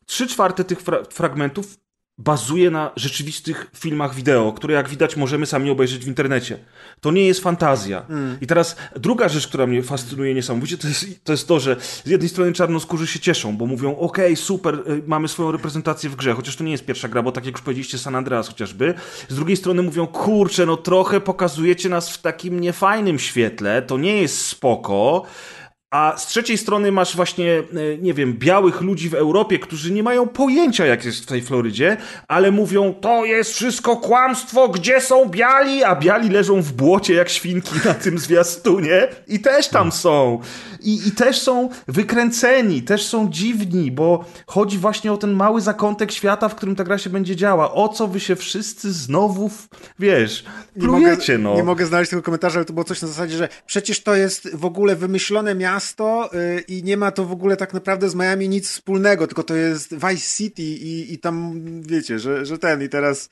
trzy czwarte tych fra fragmentów bazuje na rzeczywistych filmach wideo, które jak widać możemy sami obejrzeć w internecie. To nie jest fantazja. Mm. I teraz druga rzecz, która mnie fascynuje niesamowicie, to jest, to jest to, że z jednej strony czarnoskórzy się cieszą, bo mówią, okej, okay, super, y, mamy swoją reprezentację w grze, chociaż to nie jest pierwsza gra, bo tak jak już powiedzieliście, San Andreas chociażby. Z drugiej strony mówią, kurczę, no trochę pokazujecie nas w takim niefajnym świetle, to nie jest spoko, a z trzeciej strony masz właśnie, e, nie wiem, białych ludzi w Europie, którzy nie mają pojęcia, jak jest w tej Florydzie, ale mówią, to jest wszystko kłamstwo, gdzie są biali? A biali leżą w błocie jak świnki na tym zwiastunie i też tam są. I, I też są wykręceni, też są dziwni, bo chodzi właśnie o ten mały zakątek świata, w którym ta gra się będzie działa. O co wy się wszyscy znowu, wiesz, plujecie, nie mogę, no. Nie mogę znaleźć tego komentarza, ale to było coś na zasadzie, że przecież to jest w ogóle wymyślone miasto yy, i nie ma to w ogóle tak naprawdę z Miami nic wspólnego, tylko to jest Vice City i, i tam, wiecie, że, że ten i teraz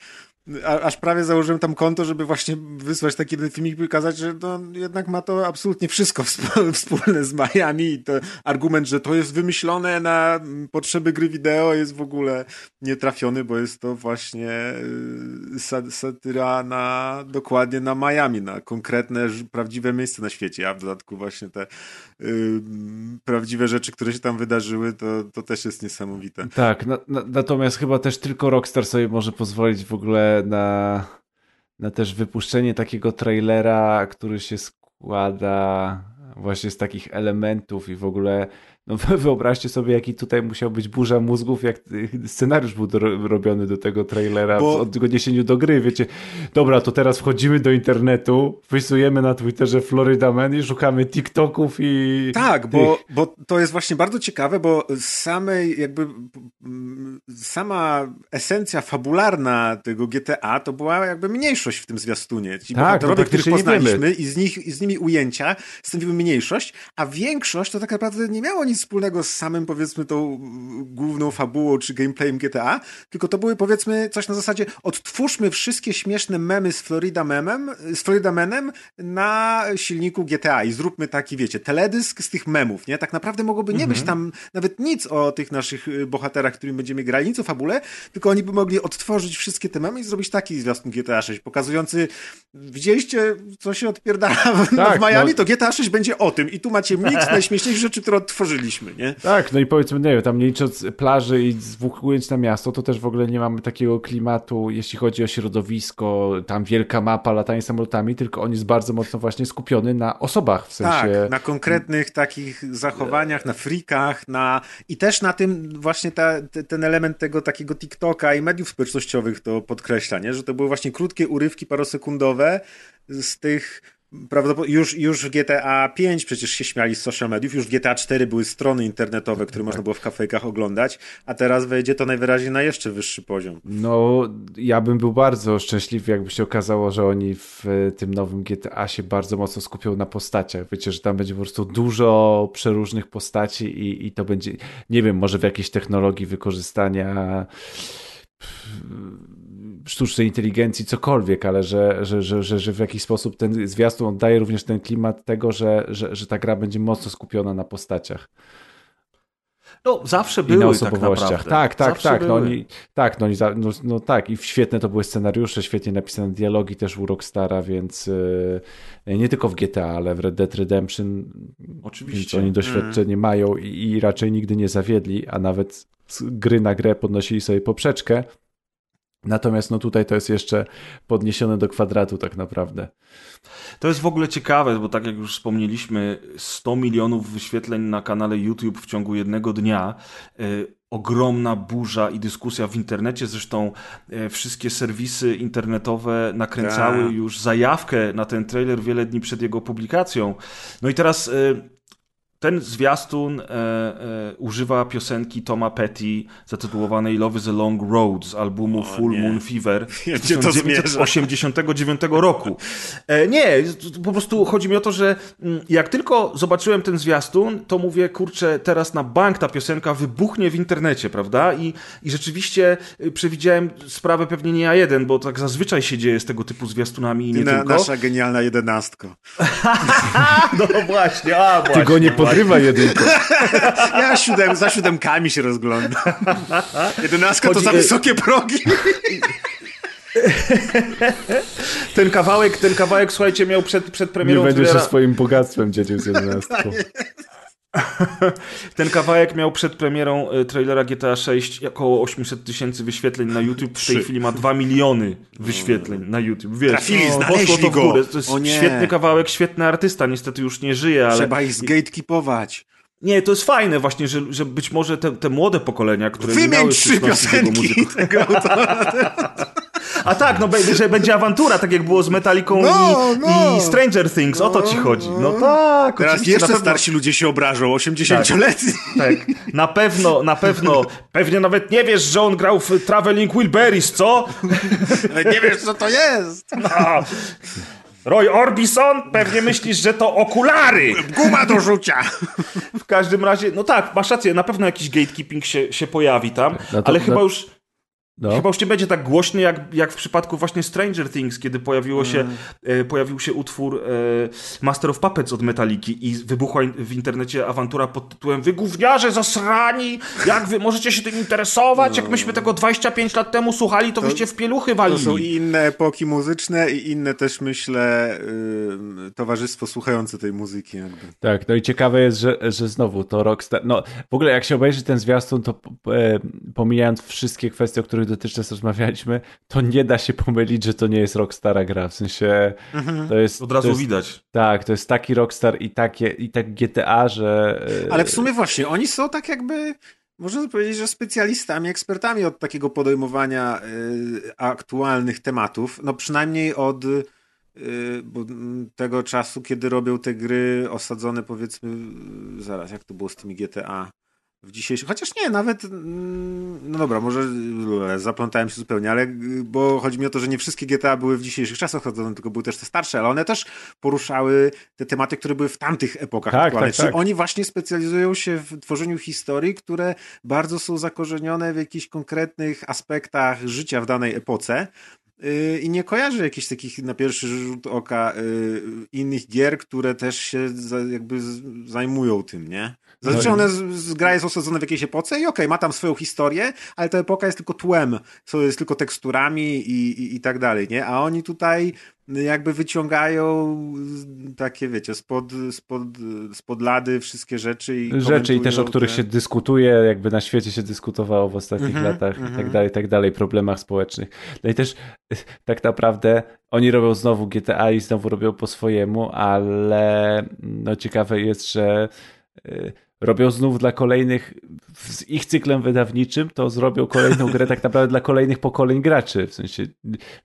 a, aż prawie założyłem tam konto, żeby właśnie wysłać taki jeden filmik i pokazać, że to jednak ma to absolutnie wszystko (laughs) wspólne z Miami i to argument, że to jest wymyślone na potrzeby gry wideo jest w ogóle nietrafiony, bo jest to właśnie y, satyra na dokładnie na Miami, na konkretne, prawdziwe miejsce na świecie, a w dodatku właśnie te prawdziwe rzeczy, które się tam wydarzyły, to, to też jest niesamowite. Tak, na, na, natomiast chyba też tylko Rockstar sobie może pozwolić w ogóle na, na też wypuszczenie takiego trailera, który się składa właśnie z takich elementów i w ogóle no (laughs) wyobraźcie sobie, jaki tutaj musiał być burza mózgów, jak (laughs) scenariusz był do, robiony do tego trailera Bo... w odniesieniu do gry, wiecie, dobra, to teraz wchodzimy do internetu, wpisujemy na Twitterze Florida Man i szukamy TikToków i... Tak, bo, bo to jest właśnie bardzo ciekawe, bo samej jakby sama esencja fabularna tego GTA to była jakby mniejszość w tym zwiastunie. Ci tak, bohaterowie, których poznaliśmy i z, nich, i z nimi ujęcia stanowiły mniejszość, a większość to tak naprawdę nie miało nic wspólnego z samym powiedzmy tą główną fabułą czy gameplayem GTA, tylko to były powiedzmy coś na zasadzie odtwórzmy wszystkie śmieszne memy z Florida memem, z Florida Manem na silniku GTA i zróbmy taki, wiecie, teledysk z tych memów, nie? Tak naprawdę mogłoby nie mhm. być tam nawet nic o tych naszych bohaterach, którymi będziemy grali, nic o fabule, tylko oni by mogli odtworzyć wszystkie te memy i zrobić taki zwiastun GTA 6, pokazujący widzieliście, co się odpierdala w, tak, w Miami, no... to GTA 6 będzie o tym i tu macie miks (laughs) najśmieszniejszych rzeczy, które odtworzyliśmy, nie? Tak, no i powiedzmy, nie wiem, tam nie licząc plaży i dwóch ujęć na miasto, to też w ogóle nie mamy takiego klimatu, jeśli chodzi o środowisko, tam wielka mapa, latanie samolotami, tylko on jest bardzo mocno właśnie skupiony na osobach, w sensie... Tak, na konkretnych takich zachowaniach, na frikach, na... i też na tym właśnie ta, ten element tego takiego TikToka i mediów społecznościowych to podkreśla, nie? że to były właśnie krótkie urywki parosekundowe z tych prawdopodobnie już, już w GTA 5 przecież się śmiali z social mediów, już w GTA 4 były strony internetowe, które można było w kafejkach oglądać, a teraz wejdzie to najwyraźniej na jeszcze wyższy poziom. No, ja bym był bardzo szczęśliwy, jakby się okazało, że oni w tym nowym GTA się bardzo mocno skupią na postaciach. Wiecie, że tam będzie po prostu dużo przeróżnych postaci i, i to będzie, nie wiem, może w jakiejś technologii wykorzystania sztucznej inteligencji, cokolwiek, ale że, że, że, że, że w jakiś sposób ten zwiastun oddaje również ten klimat tego, że, że, że ta gra będzie mocno skupiona na postaciach. No, zawsze były na tak naprawdę. Tak, tak, zawsze tak. No, oni, tak, no, no, no, tak. I świetne to były scenariusze, świetnie napisane dialogi też u Rockstara, więc yy, nie tylko w GTA, ale w Red Dead Redemption. Oczywiście. Oni doświadczenie mm. mają i, i raczej nigdy nie zawiedli, a nawet gry na grę podnosili sobie poprzeczkę. Natomiast no tutaj to jest jeszcze podniesione do kwadratu tak naprawdę. To jest w ogóle ciekawe, bo tak jak już wspomnieliśmy, 100 milionów wyświetleń na kanale YouTube w ciągu jednego dnia. Yy, ogromna burza i dyskusja w internecie. Zresztą yy, wszystkie serwisy internetowe nakręcały Ta. już zajawkę na ten trailer wiele dni przed jego publikacją. No i teraz yy, ten zwiastun e, e, używa piosenki Toma Petty zatytułowanej Love is a Long Road z albumu o, Full nie. Moon Fever (laughs) z 1989 roku. E, nie, po prostu chodzi mi o to, że mm, jak tylko zobaczyłem ten zwiastun, to mówię, kurczę, teraz na bank ta piosenka wybuchnie w internecie, prawda? I, i rzeczywiście y, przewidziałem sprawę pewnie nie ja jeden, bo tak zazwyczaj się dzieje z tego typu zwiastunami i nie na, tylko. Nasza genialna jedenastka. (laughs) (laughs) no właśnie, a właśnie. Ty go nie podrywa jedynką. (laughs) Ja siódem, za siódemkami się rozglądam. Jedenastka Chodzi... to za wysokie progi. (laughs) ten kawałek, ten kawałek, słuchajcie, miał przed, przed premierą... Nie będziesz trailera... swoim bogactwem dziecił z jedenastką. (laughs) (laughs) Ten kawałek miał przed premierą y, trailera GTA 6 około 800 tysięcy wyświetleń na YouTube. W tej chwili ma 2 miliony wyświetleń na YouTube. Wiesz, Trafili, no, poszło to górę. To jest świetny kawałek, świetny artysta. Niestety już nie żyje, ale... Trzeba ich zgatekeepować. Nie, to jest fajne właśnie, że, że być może te, te młode pokolenia, które Wymień nie miały trzy piosenki tego (laughs) A tak, no że będzie awantura, tak jak było z Metallicą no, i, no. i, Stranger Things, o to ci chodzi. No tak, Teraz jeszcze pewno... starsi ludzie się obrażą, 80-letni. Tak, tak, na pewno, na pewno. Pewnie nawet nie wiesz, że on grał w Traveling Wilburys, co? nie wiesz, co to jest. No. Roy Orbison, pewnie myślisz, że to okulary. Guma do rzucia. W każdym razie, no tak, masz rację, na pewno jakiś gatekeeping się, się pojawi tam, no to, ale no... chyba już no. Chyba już nie będzie tak głośny jak, jak w przypadku właśnie Stranger Things, kiedy pojawiło się, mm. e, pojawił się utwór e, Master of Puppets od Metaliki i wybuchła w internecie awantura pod tytułem Wy gówniarze zasrani, jak wy możecie się tym interesować? No. Jak myśmy tego 25 lat temu słuchali, to, to wyście w pieluchy walili. To są i inne epoki muzyczne i inne też myślę y, towarzystwo słuchające tej muzyki. Jakby. Tak, no i ciekawe jest, że, że znowu to Rockstar, no w ogóle jak się obejrzy ten zwiastun, to e, pomijając wszystkie kwestie, o których których dotychczas rozmawialiśmy, to nie da się pomylić, że to nie jest Rockstara gra. W sensie mhm. to jest. Od razu jest, widać. Tak, to jest taki Rockstar i, takie, i tak GTA, że. E, Ale w sumie właśnie, oni są tak jakby. Można powiedzieć, że specjalistami, ekspertami od takiego podejmowania y, aktualnych tematów. No przynajmniej od y, tego czasu, kiedy robią te gry osadzone powiedzmy, zaraz, jak to było z tymi GTA? W dzisiejszym, chociaż nie, nawet, mm, no dobra, może zaplątałem się zupełnie, ale bo chodzi mi o to, że nie wszystkie GTA były w dzisiejszych czasach chodzone, tylko były też te starsze, ale one też poruszały te tematy, które były w tamtych epokach tak. Tak, tak. oni właśnie specjalizują się w tworzeniu historii, które bardzo są zakorzenione w jakichś konkretnych aspektach życia w danej epoce, y, i nie kojarzę jakichś takich na pierwszy rzut oka y, innych gier, które też się jakby zajmują tym, nie? Zazwyczaj one z, z gra jest osadzona w jakiejś epoce i okej, okay, ma tam swoją historię, ale ta epoka jest tylko tłem, jest tylko teksturami i, i, i tak dalej, nie? A oni tutaj jakby wyciągają takie, wiecie, spod, spod, spod lady wszystkie rzeczy i Rzeczy i też o których te... się dyskutuje, jakby na świecie się dyskutowało w ostatnich mm -hmm, latach mm -hmm. i tak mhm. dalej, i tak dalej, problemach społecznych. No i też tak naprawdę oni robią znowu GTA i znowu robią po swojemu, ale no ciekawe jest, że y, robią znów dla kolejnych, z ich cyklem wydawniczym, to zrobią kolejną grę tak naprawdę dla kolejnych pokoleń graczy. W sensie,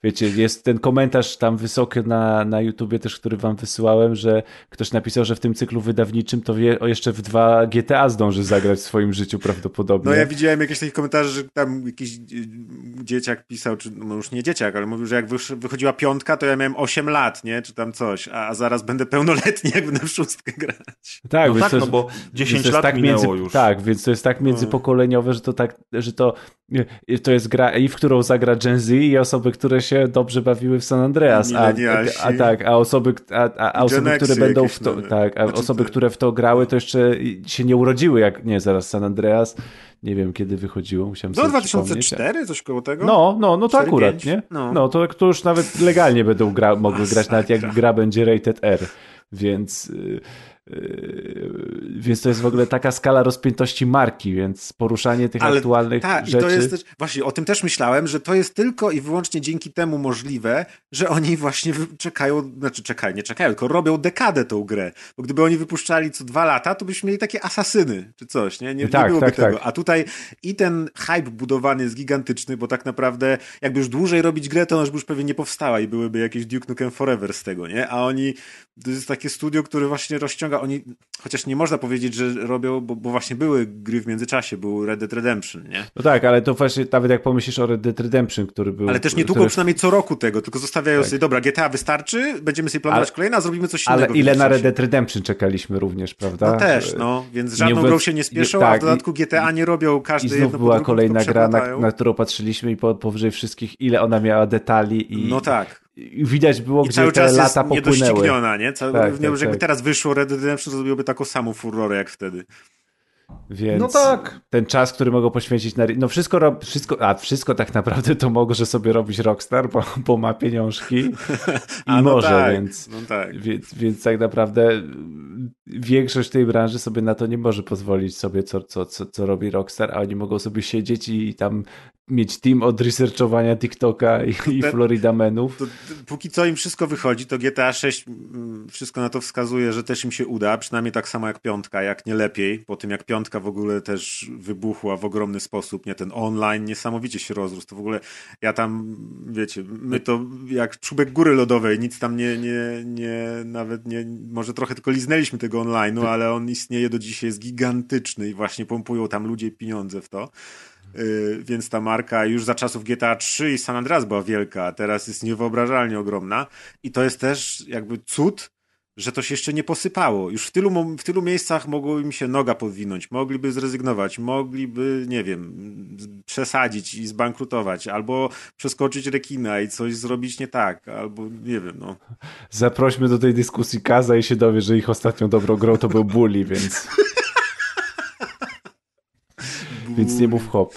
wiecie, jest ten komentarz tam wysoki na, na YouTubie też, który wam wysyłałem, że ktoś napisał, że w tym cyklu wydawniczym to wie, o jeszcze w dwa GTA zdąży zagrać w swoim życiu prawdopodobnie. No ja widziałem jakieś takie komentarze, że tam jakiś e, dzieciak pisał, czy no już nie dzieciak, ale mówił, że jak wychodziła piątka, to ja miałem 8 lat, nie? Czy tam coś, a zaraz będę pełnoletni, (laughs) jak będę w szóstkę grać. Tak, no tak, no bo 10 lat tak między, już. Tak, więc to jest tak międzypokoleniowe, że to tak, że to, to jest gra i w którą zagra Gen Z i osoby, które się dobrze bawiły w San Andreas. A, a, a tak, a osoby, a, a, osoby które będą w to, tak, a znaczy osoby, które w to grały, to jeszcze się nie urodziły, jak nie, zaraz San Andreas. Nie wiem, kiedy wychodziło, musiałem No 2004, coś koło tego? No, no, no to 4, akurat, 5? nie? No. no, to, to już nawet legalnie będą gra, mogły grać, nawet jak gra będzie rated R. Więc... Yy, więc to jest w ogóle taka skala rozpiętości marki, więc poruszanie tych Ale, aktualnych ta, rzeczy. I to jest też, właśnie o tym też myślałem, że to jest tylko i wyłącznie dzięki temu możliwe, że oni właśnie czekają, znaczy czekają, nie czekają, tylko robią dekadę tą grę. Bo gdyby oni wypuszczali co dwa lata, to byśmy mieli takie asasyny czy coś, nie? Nie, tak, nie byłoby tak, tego. Tak. A tutaj i ten hype budowany jest gigantyczny, bo tak naprawdę jakby już dłużej robić grę, to ona już pewnie nie powstała i byłyby jakieś Duke Nukem Forever z tego, nie? A oni, to jest takie studio, które właśnie rozciąga oni, chociaż nie można powiedzieć, że robią, bo, bo, właśnie były gry w międzyczasie, był Red Dead Redemption, nie? No tak, ale to właśnie nawet jak pomyślisz o Red Dead Redemption, który był... Ale też nie który... przynajmniej co roku tego, tylko zostawiają tak. sobie, dobra, GTA wystarczy, będziemy sobie planować ale, kolejne, a zrobimy coś innego. Ale ile na Red Dead Redemption czekaliśmy również, prawda? No też, no, więc żadną grą się nie spieszą, nie, tak, a w dodatku GTA nie robią każdy I znów była kolejna gra, na, na, którą patrzyliśmy i po, powyżej wszystkich, ile ona miała detali i... No tak widać było, I gdzie cały czas te lata jest popłynęły. nie? Cały, tak, tak, jakby tak. teraz wyszło Red Dead Redemption, to zrobiłoby taką samą furorę jak wtedy. Więc no tak. ten czas, który mogą poświęcić na. No wszystko, wszystko, a wszystko tak naprawdę to może sobie robić Rockstar, bo, bo ma pieniążki (laughs) i no może, tak. Więc, no tak. Więc, więc tak naprawdę większość tej branży sobie na to nie może pozwolić sobie, co, co, co, co robi Rockstar, a oni mogą sobie siedzieć i tam mieć team od researchowania TikToka i, i Florida Menów. To, póki co im wszystko wychodzi, to GTA 6 mm, wszystko na to wskazuje, że też im się uda, przynajmniej tak samo jak piątka, jak nie lepiej, po tym jak piątka w ogóle też wybuchła w ogromny sposób, nie ten online niesamowicie się rozrósł, to w ogóle ja tam, wiecie, my to jak czubek góry lodowej, nic tam nie, nie, nie nawet nie, może trochę tylko liznęliśmy tego online'u, ale on istnieje do dzisiaj, jest gigantyczny i właśnie pompują tam ludzie pieniądze w to. Yy, więc ta marka już za czasów GTA 3 i San Andreas była wielka, a teraz jest niewyobrażalnie ogromna. I to jest też jakby cud, że to się jeszcze nie posypało. Już w tylu, w tylu miejscach mogło im się noga podwinąć, mogliby zrezygnować, mogliby, nie wiem, przesadzić i zbankrutować, albo przeskoczyć rekina i coś zrobić nie tak, albo nie wiem, no. Zaprośmy do tej dyskusji Kaza i się dowie, że ich ostatnią dobrą grą to był Bully, więc... (laughs) więc nie mów hop.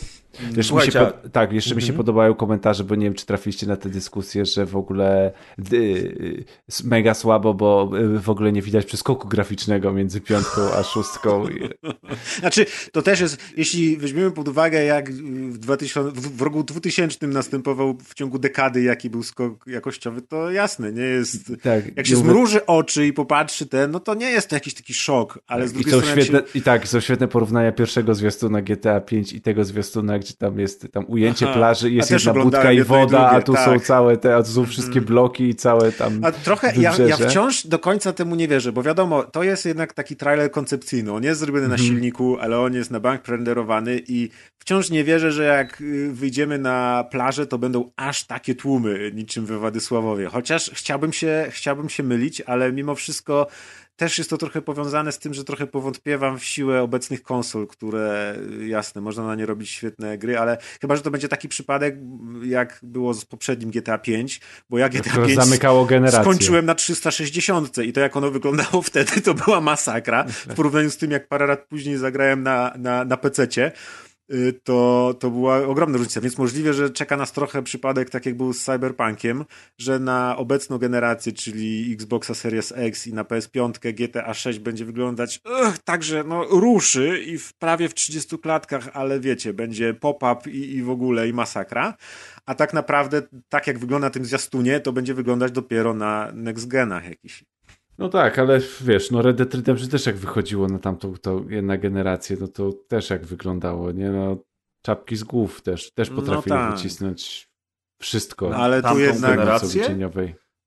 Wiesz, mi się. Tak, jeszcze mi się mhm. podobają komentarze, bo nie wiem, czy trafiliście na tę dyskusję, że w ogóle y, mega słabo, bo y, w ogóle nie widać przeskoku graficznego między piątką a szóstką. (laughs) Znaczy, to też jest, jeśli weźmiemy pod uwagę, jak w, 2000, w roku 2000 następował w ciągu dekady, jaki był skok jakościowy, to jasne, nie jest... Tak, jak się zmruży oczy i popatrzy ten, no to nie jest to jakiś taki szok, ale z drugiej I strony... Świetne, się... I tak, są świetne porównania pierwszego zwiastuna GTA 5 i tego zwiastuna, gdzie tam jest tam ujęcie Aha, plaży, jest jedna budka i woda, a tu tak. są całe te, a tu są wszystkie mhm. bloki i całe tam A trochę, ja, ja, wciąż do końca temu nie wierzę, bo wiadomo, to jest jednak taki trailer koncepcyjny, on jest zrobiony na mhm. silniku, ale on jest na bank prerenderowany i wciąż nie wierzę, że jak y, wyjdziemy na plażę, to będą aż takie tłumy, niczym we Władysławowie. Chociaż chciałbym się, chciałbym się mylić, ale mimo wszystko też jest to trochę powiązane z tym, że trochę powątpiewam w siłę obecnych konsol, które jasne, można na nie robić świetne gry, ale chyba, że to będzie taki przypadek, jak było z poprzednim GTA 5, bo ja GTA 5 zamykało generację. skończyłem na 360 i to jak ono wyglądało (laughs) wtedy, to była masakra w porównaniu z tym, jak parę lat później zagrałem na, na, na PC-cie. Y, to, to była ogromna różnica, więc możliwe, że czeka nas trochę przypadek, tak jak był z Cyberpunkiem, że na obecną generację, czyli Xboxa Series X i na PS5 GTA 6 będzie wyglądać ugh, tak, że no, ruszy i w prawie w 30 klatkach, ale wiecie, będzie pop-up i, i w ogóle i masakra, a tak naprawdę tak jak wygląda na tym zwiastunie, to będzie wyglądać dopiero na next genach jakiś. No tak, ale wiesz, no Red Dead Redemption też jak wychodziło na tamtą to jedna generację, no to też jak wyglądało, nie? No czapki z głów też, też no potrafili no tak. wycisnąć wszystko. No, ale tu jednak generację?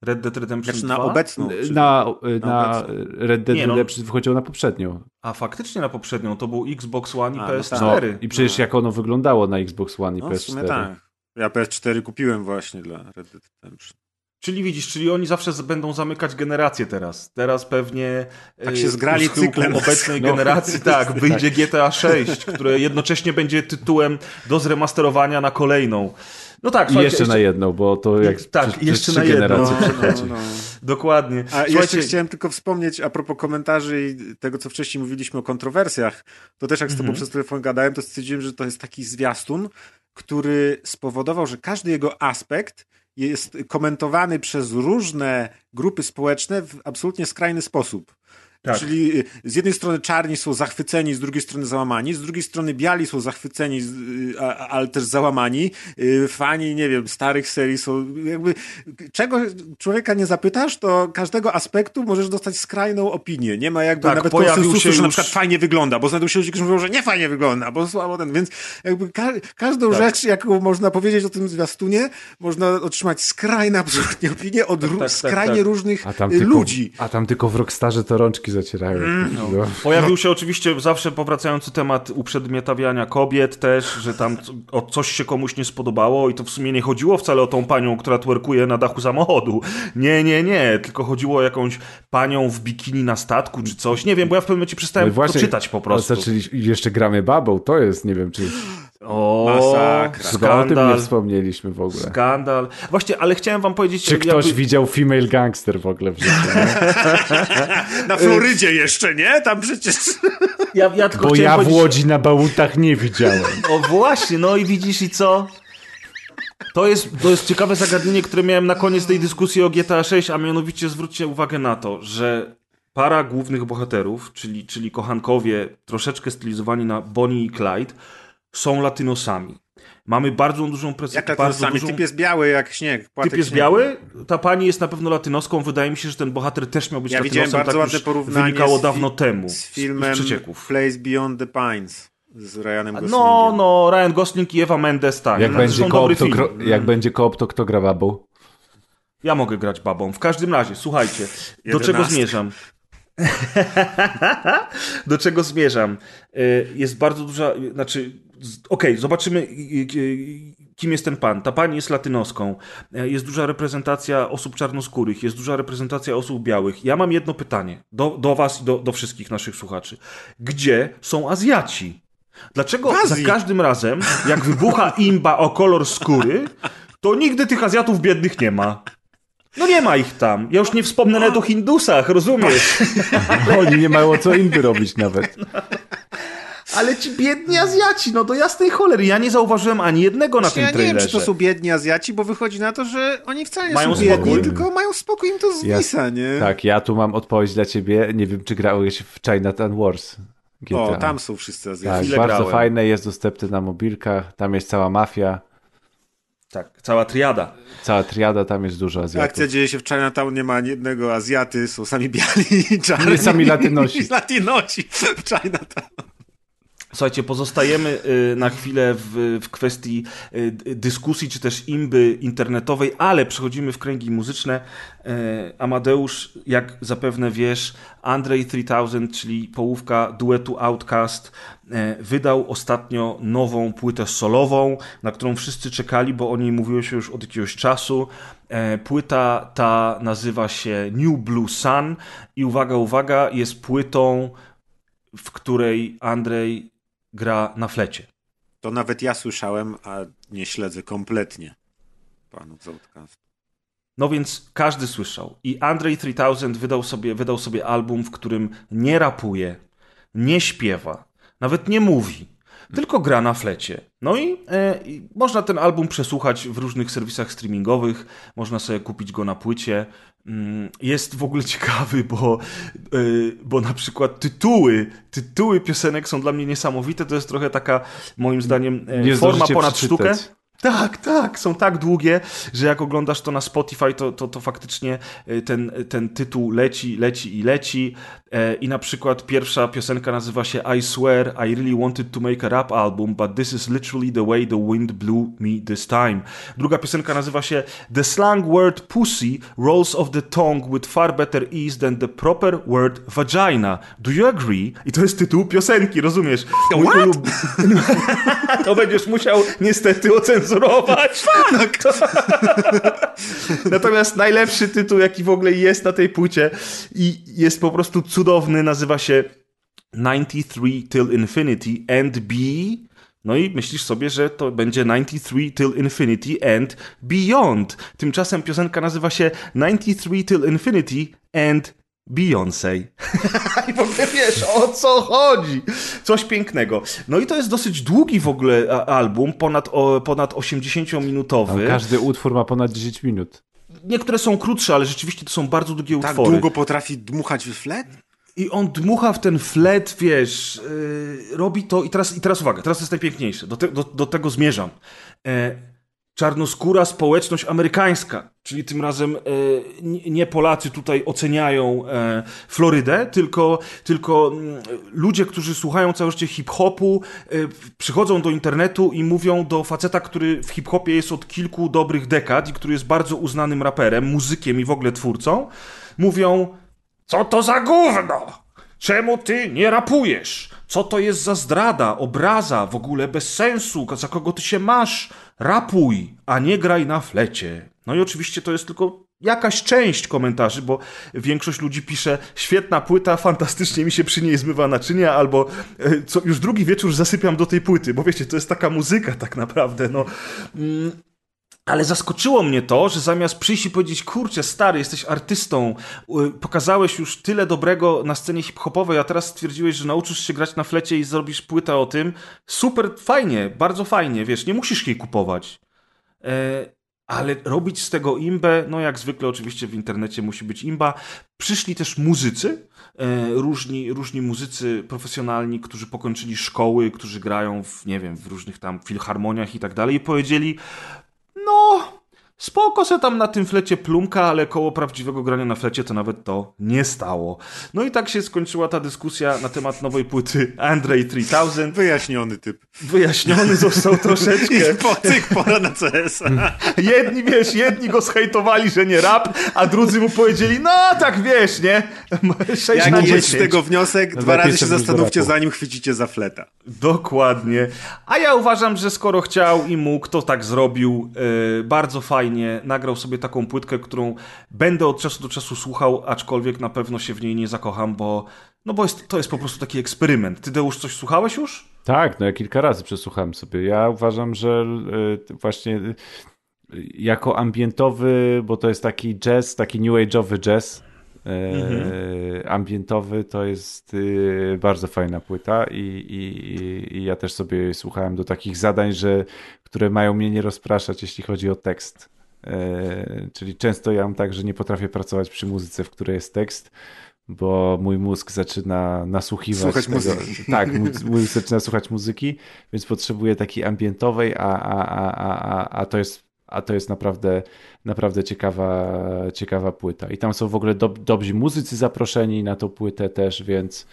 Red Dead Redemption znaczy na obecną? Na, na, na Red Dead nie, no. Redemption wychodziło na poprzednią. A faktycznie na poprzednią, to był Xbox One i A, PS4. No tak. I przecież no. jak ono wyglądało na Xbox One i no, PS4. W sumie tak. Ja PS4 kupiłem właśnie dla Red Dead Redemption. Czyli widzisz, czyli oni zawsze będą zamykać generację teraz. Teraz pewnie tak się zgrali cyklem (laughs) obecnej no. generacji, (laughs) tak, wyjdzie GTA 6, które jednocześnie będzie tytułem do zremasterowania na kolejną. No tak, I jeszcze, na jedną, bo to jak tak, jeszcze na jedną. No, no, no. Dokładnie. A Słuchajcie... jeszcze chciałem tylko wspomnieć a propos komentarzy i tego, co wcześniej mówiliśmy o kontrowersjach, to też jak z tobą mhm. przez telefon gadałem, to stwierdziłem, że to jest taki zwiastun, który spowodował, że każdy jego aspekt jest komentowany przez różne grupy społeczne w absolutnie skrajny sposób. Tak. Czyli y, z jednej strony czarni są zachwyceni, z drugiej strony załamani, z drugiej strony biali są zachwyceni, y, ale też załamani. Y, fani, nie wiem, starych serii są jakby... Czego człowieka nie zapytasz, to każdego aspektu możesz dostać skrajną opinię. Nie ma jakby tak, nawet konsensusu, już... że na przykład fajnie wygląda, bo znajdą się ludzie, którzy mówią, że nie fajnie wygląda, bo słabo ten, więc jakby ka każdą tak. rzecz, jaką można powiedzieć o tym zwiastunie, można otrzymać skrajne (laughs) absolutnie opinie od tak, tak, tak skrajnie tak. różnych a ludzi. a tam tylko w Rockstarze to rączki zacierają. Mm, no. No. Pojawił się oczywiście zawsze powracający temat uprzedmiotawiania kobiet też, że tam o coś się komuś nie spodobało i to w sumie nie chodziło wcale o tą panią, która twerkuje na dachu samochodu. Nie, nie, nie, tylko chodziło o jakąś panią w bikini na statku czy coś. Nie wiem, bo ja w pewnym momencie przestałem no właśnie, to czytać po prostu. Zaczęli, jeszcze gramy babą, to jest, nie wiem czy... O, Masakra. Skandal. O tym nie wspomnieliśmy w ogóle. Skandal. Właśnie, ale chciałem wam powiedzieć... Czy ktoś jakby... widział female gangster w ogóle w życiu? (laughs) na Florydzie jeszcze, nie? Tam przecież... (laughs) Ja, ja Bo ja w Łodzi na bałutach nie widziałem. O właśnie, no i widzisz i co? To jest, to jest ciekawe zagadnienie, które miałem na koniec tej dyskusji o GTA 6, a mianowicie zwróćcie uwagę na to, że para głównych bohaterów, czyli, czyli kochankowie troszeczkę stylizowani na Bonnie i Clyde, są latynosami. Mamy bardzo dużą presję. Jak bardzo dużą... Typ jest biały jak śnieg. Typ jest śnieg. biały? Ta pani jest na pewno latynoską. Wydaje mi się, że ten bohater też miał być ja latynosem. Ja bardzo tak ładne porównanie wynikało dawno temu. Z filmem z Place Beyond the Pines z Ryanem no, Goslingiem. No, no, Ryan Gosling i Eva Mendes, tak. Jak, no, będzie, koop, to, gro, jak będzie koop, to kto gra babą? Ja mogę grać babą. W każdym razie, słuchajcie, do czego zmierzam? (laughs) do czego zmierzam? Y, jest bardzo duża, znaczy okej, okay, zobaczymy kim jest ten pan. Ta pani jest latynoską. E, jest duża reprezentacja osób czarnoskórych, jest duża reprezentacja osób białych. Ja mam jedno pytanie do, do was i do, do wszystkich naszych słuchaczy. Gdzie są Azjaci? Dlaczego za każdym razem, jak wybucha imba o kolor skóry, to nigdy tych Azjatów biednych nie ma? No nie ma ich tam. Ja już nie wspomnę nawet o Hindusach, rozumiesz? (laughs) Oni nie mają co im robić nawet. Ale ci biedni Azjaci, no do jasnej cholery, ja nie zauważyłem ani jednego na tym ja trailerze. nie wiem, czy to są biedni Azjaci, bo wychodzi na to, że oni wcale nie mają są biedni, spokój. tylko mają spokój, im to zwisa, ja, nie? Tak, ja tu mam odpowiedź dla ciebie, nie wiem, czy grałeś w Chinatown Wars. GTA. O, tam są wszyscy Azjaci. Tak, bardzo grałem. fajne, jest dostępny na mobilkach, tam jest cała mafia. Tak, cała triada. Cała triada, tam jest dużo Azjatów. Akcja dzieje się w Chinatown, nie ma ani jednego Azjaty, są sami biali i czarni. Nie sami latynosi. (laughs) latynosi w Chinatown. Słuchajcie, pozostajemy y, na chwilę w, w kwestii y, dyskusji czy też imby internetowej, ale przechodzimy w kręgi muzyczne. Y, Amadeusz, jak zapewne wiesz, Andrzej 3000, czyli połówka duetu Outcast, wydał ostatnio nową płytę solową, na którą wszyscy czekali, bo o niej mówiło się już od jakiegoś czasu. Płyta ta nazywa się New Blue Sun i uwaga, uwaga, jest płytą w której Andrzej gra na flecie. To nawet ja słyszałem, a nie śledzę kompletnie panów z Outcast. No więc każdy słyszał. I Andrzej 3000 wydał sobie, wydał sobie album, w którym nie rapuje, nie śpiewa, nawet nie mówi, tylko gra na flecie. No i, e, i można ten album przesłuchać w różnych serwisach streamingowych, można sobie kupić go na płycie. Mm, jest w ogóle ciekawy, bo, e, bo na przykład tytuły, tytuły piosenek są dla mnie niesamowite. To jest trochę taka, moim zdaniem, e, Nie forma ponad przeczytać. sztukę. Tak, tak, są tak długie, że jak oglądasz to na Spotify, to, to, to faktycznie y, ten, ten tytuł leci, leci i leci. E, I na przykład pierwsza piosenka nazywa się I swear I really wanted to make a rap album, but this is literally the way the wind blew me this time. Druga piosenka nazywa się The slang word pussy rolls off the tongue with far better ease than the proper word vagina. Do you agree? I to jest tytuł piosenki, rozumiesz? What? (laughs) to będziesz musiał niestety ocenzurować. Fuck! Natomiast najlepszy tytuł, jaki w ogóle jest na tej płycie i jest po prostu cudowny, nazywa się 93 Till Infinity and B. No i myślisz sobie, że to będzie 93 Till Infinity and Beyond. Tymczasem piosenka nazywa się 93 Till Infinity and Beyoncé. (laughs) I w ogóle wiesz, o co chodzi. Coś pięknego. No i to jest dosyć długi w ogóle album, ponad, o, ponad 80-minutowy. Każdy utwór ma ponad 10 minut. Niektóre są krótsze, ale rzeczywiście to są bardzo długie tak utwory. Tak długo potrafi dmuchać w flet? I on dmucha w ten flet, wiesz, yy, robi to i teraz, i teraz uwaga, teraz jest najpiękniejsze, do, te, do, do tego zmierzam. Yy, czarnoskóra społeczność amerykańska, czyli tym razem e, nie Polacy tutaj oceniają e, Florydę, tylko, tylko ludzie, którzy słuchają całe życie hip-hopu, e, przychodzą do internetu i mówią do faceta, który w hip-hopie jest od kilku dobrych dekad i który jest bardzo uznanym raperem, muzykiem i w ogóle twórcą, mówią co to za gówno? Czemu ty nie rapujesz? Co to jest za zdrada, obraza, w ogóle bez sensu? Za kogo ty się masz? Rapuj, a nie graj na flecie. No i oczywiście to jest tylko jakaś część komentarzy, bo większość ludzi pisze świetna płyta, fantastycznie mi się przy niej zmywa naczynia, albo e, co, już drugi wieczór zasypiam do tej płyty, bo wiecie, to jest taka muzyka tak naprawdę, no. Ale zaskoczyło mnie to, że zamiast przyjść i powiedzieć, kurczę, stary, jesteś artystą, pokazałeś już tyle dobrego na scenie hip-hopowej, a teraz stwierdziłeś, że nauczysz się grać na flecie i zrobisz płytę o tym. Super, fajnie, bardzo fajnie, wiesz, nie musisz jej kupować. E, ale robić z tego imbę, no jak zwykle oczywiście w internecie musi być imba. Przyszli też muzycy, e, różni, różni muzycy profesjonalni, którzy pokończyli szkoły, którzy grają w, nie wiem, w różnych tam filharmoniach i tak dalej i powiedzieli, spoko se tam na tym flecie plumka, ale koło prawdziwego grania na flecie to nawet to nie stało. No i tak się skończyła ta dyskusja na temat nowej płyty Andrej 3000. Wyjaśniony typ. Wyjaśniony został troszeczkę. (laughs) I po tych pora na CS. jedni, wiesz, jedni go zhejtowali, że nie rap, a drudzy mu powiedzieli, no tak wiesz, nie? 6 Jak jest z tego wniosek, dwa razy się zastanówcie, zanim chwycicie za fleta. Dokładnie. A ja uważam, że skoro chciał i mógł, to tak zrobił. Yy, bardzo fajnie. Nagrał sobie taką płytkę, którą będę od czasu do czasu słuchał, aczkolwiek na pewno się w niej nie zakocham, bo, no bo jest, to jest po prostu taki eksperyment. Ty, Deusz, coś słuchałeś już? Tak, no ja kilka razy przesłuchałem sobie. Ja uważam, że yy, właśnie yy, jako ambientowy, bo to jest taki jazz, taki new age'owy jazz, mhm. ambientowy, to jest bardzo fajna płyta i, i, i ja też sobie słuchałem do takich zadań, że, które mają mnie nie rozpraszać, jeśli chodzi o tekst. E, czyli często ja mam tak, że nie potrafię pracować przy muzyce, w której jest tekst, bo mój mózg zaczyna nasłuchiwać. Słuchać tego. muzyki. (laughs) Tak, mój mózg zaczyna słuchać muzyki, więc potrzebuję takiej ambientowej, a, a, a, a, a to jest a to jest naprawdę, naprawdę ciekawa, ciekawa płyta. I tam są w ogóle do, dobrzy muzycy zaproszeni na tą płytę też, więc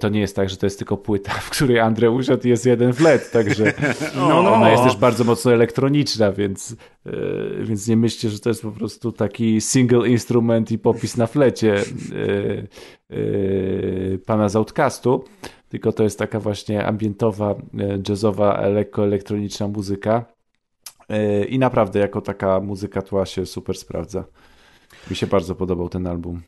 to nie jest tak, że to jest tylko płyta, (laughs) w której Andrzej usiadł i jest jeden flet, także (laughs) no, no. ona jest też bardzo mocno elektroniczna, więc, e, więc nie myślcie, że to jest po prostu taki single instrument i popis na flecie e, pana z Outcastu, tylko to jest taka właśnie ambientowa, jazzowa, lekko elektroniczna muzyka E, I naprawdę jako taka muzyka tła się super sprawdza. Mi się bardzo podobał ten album.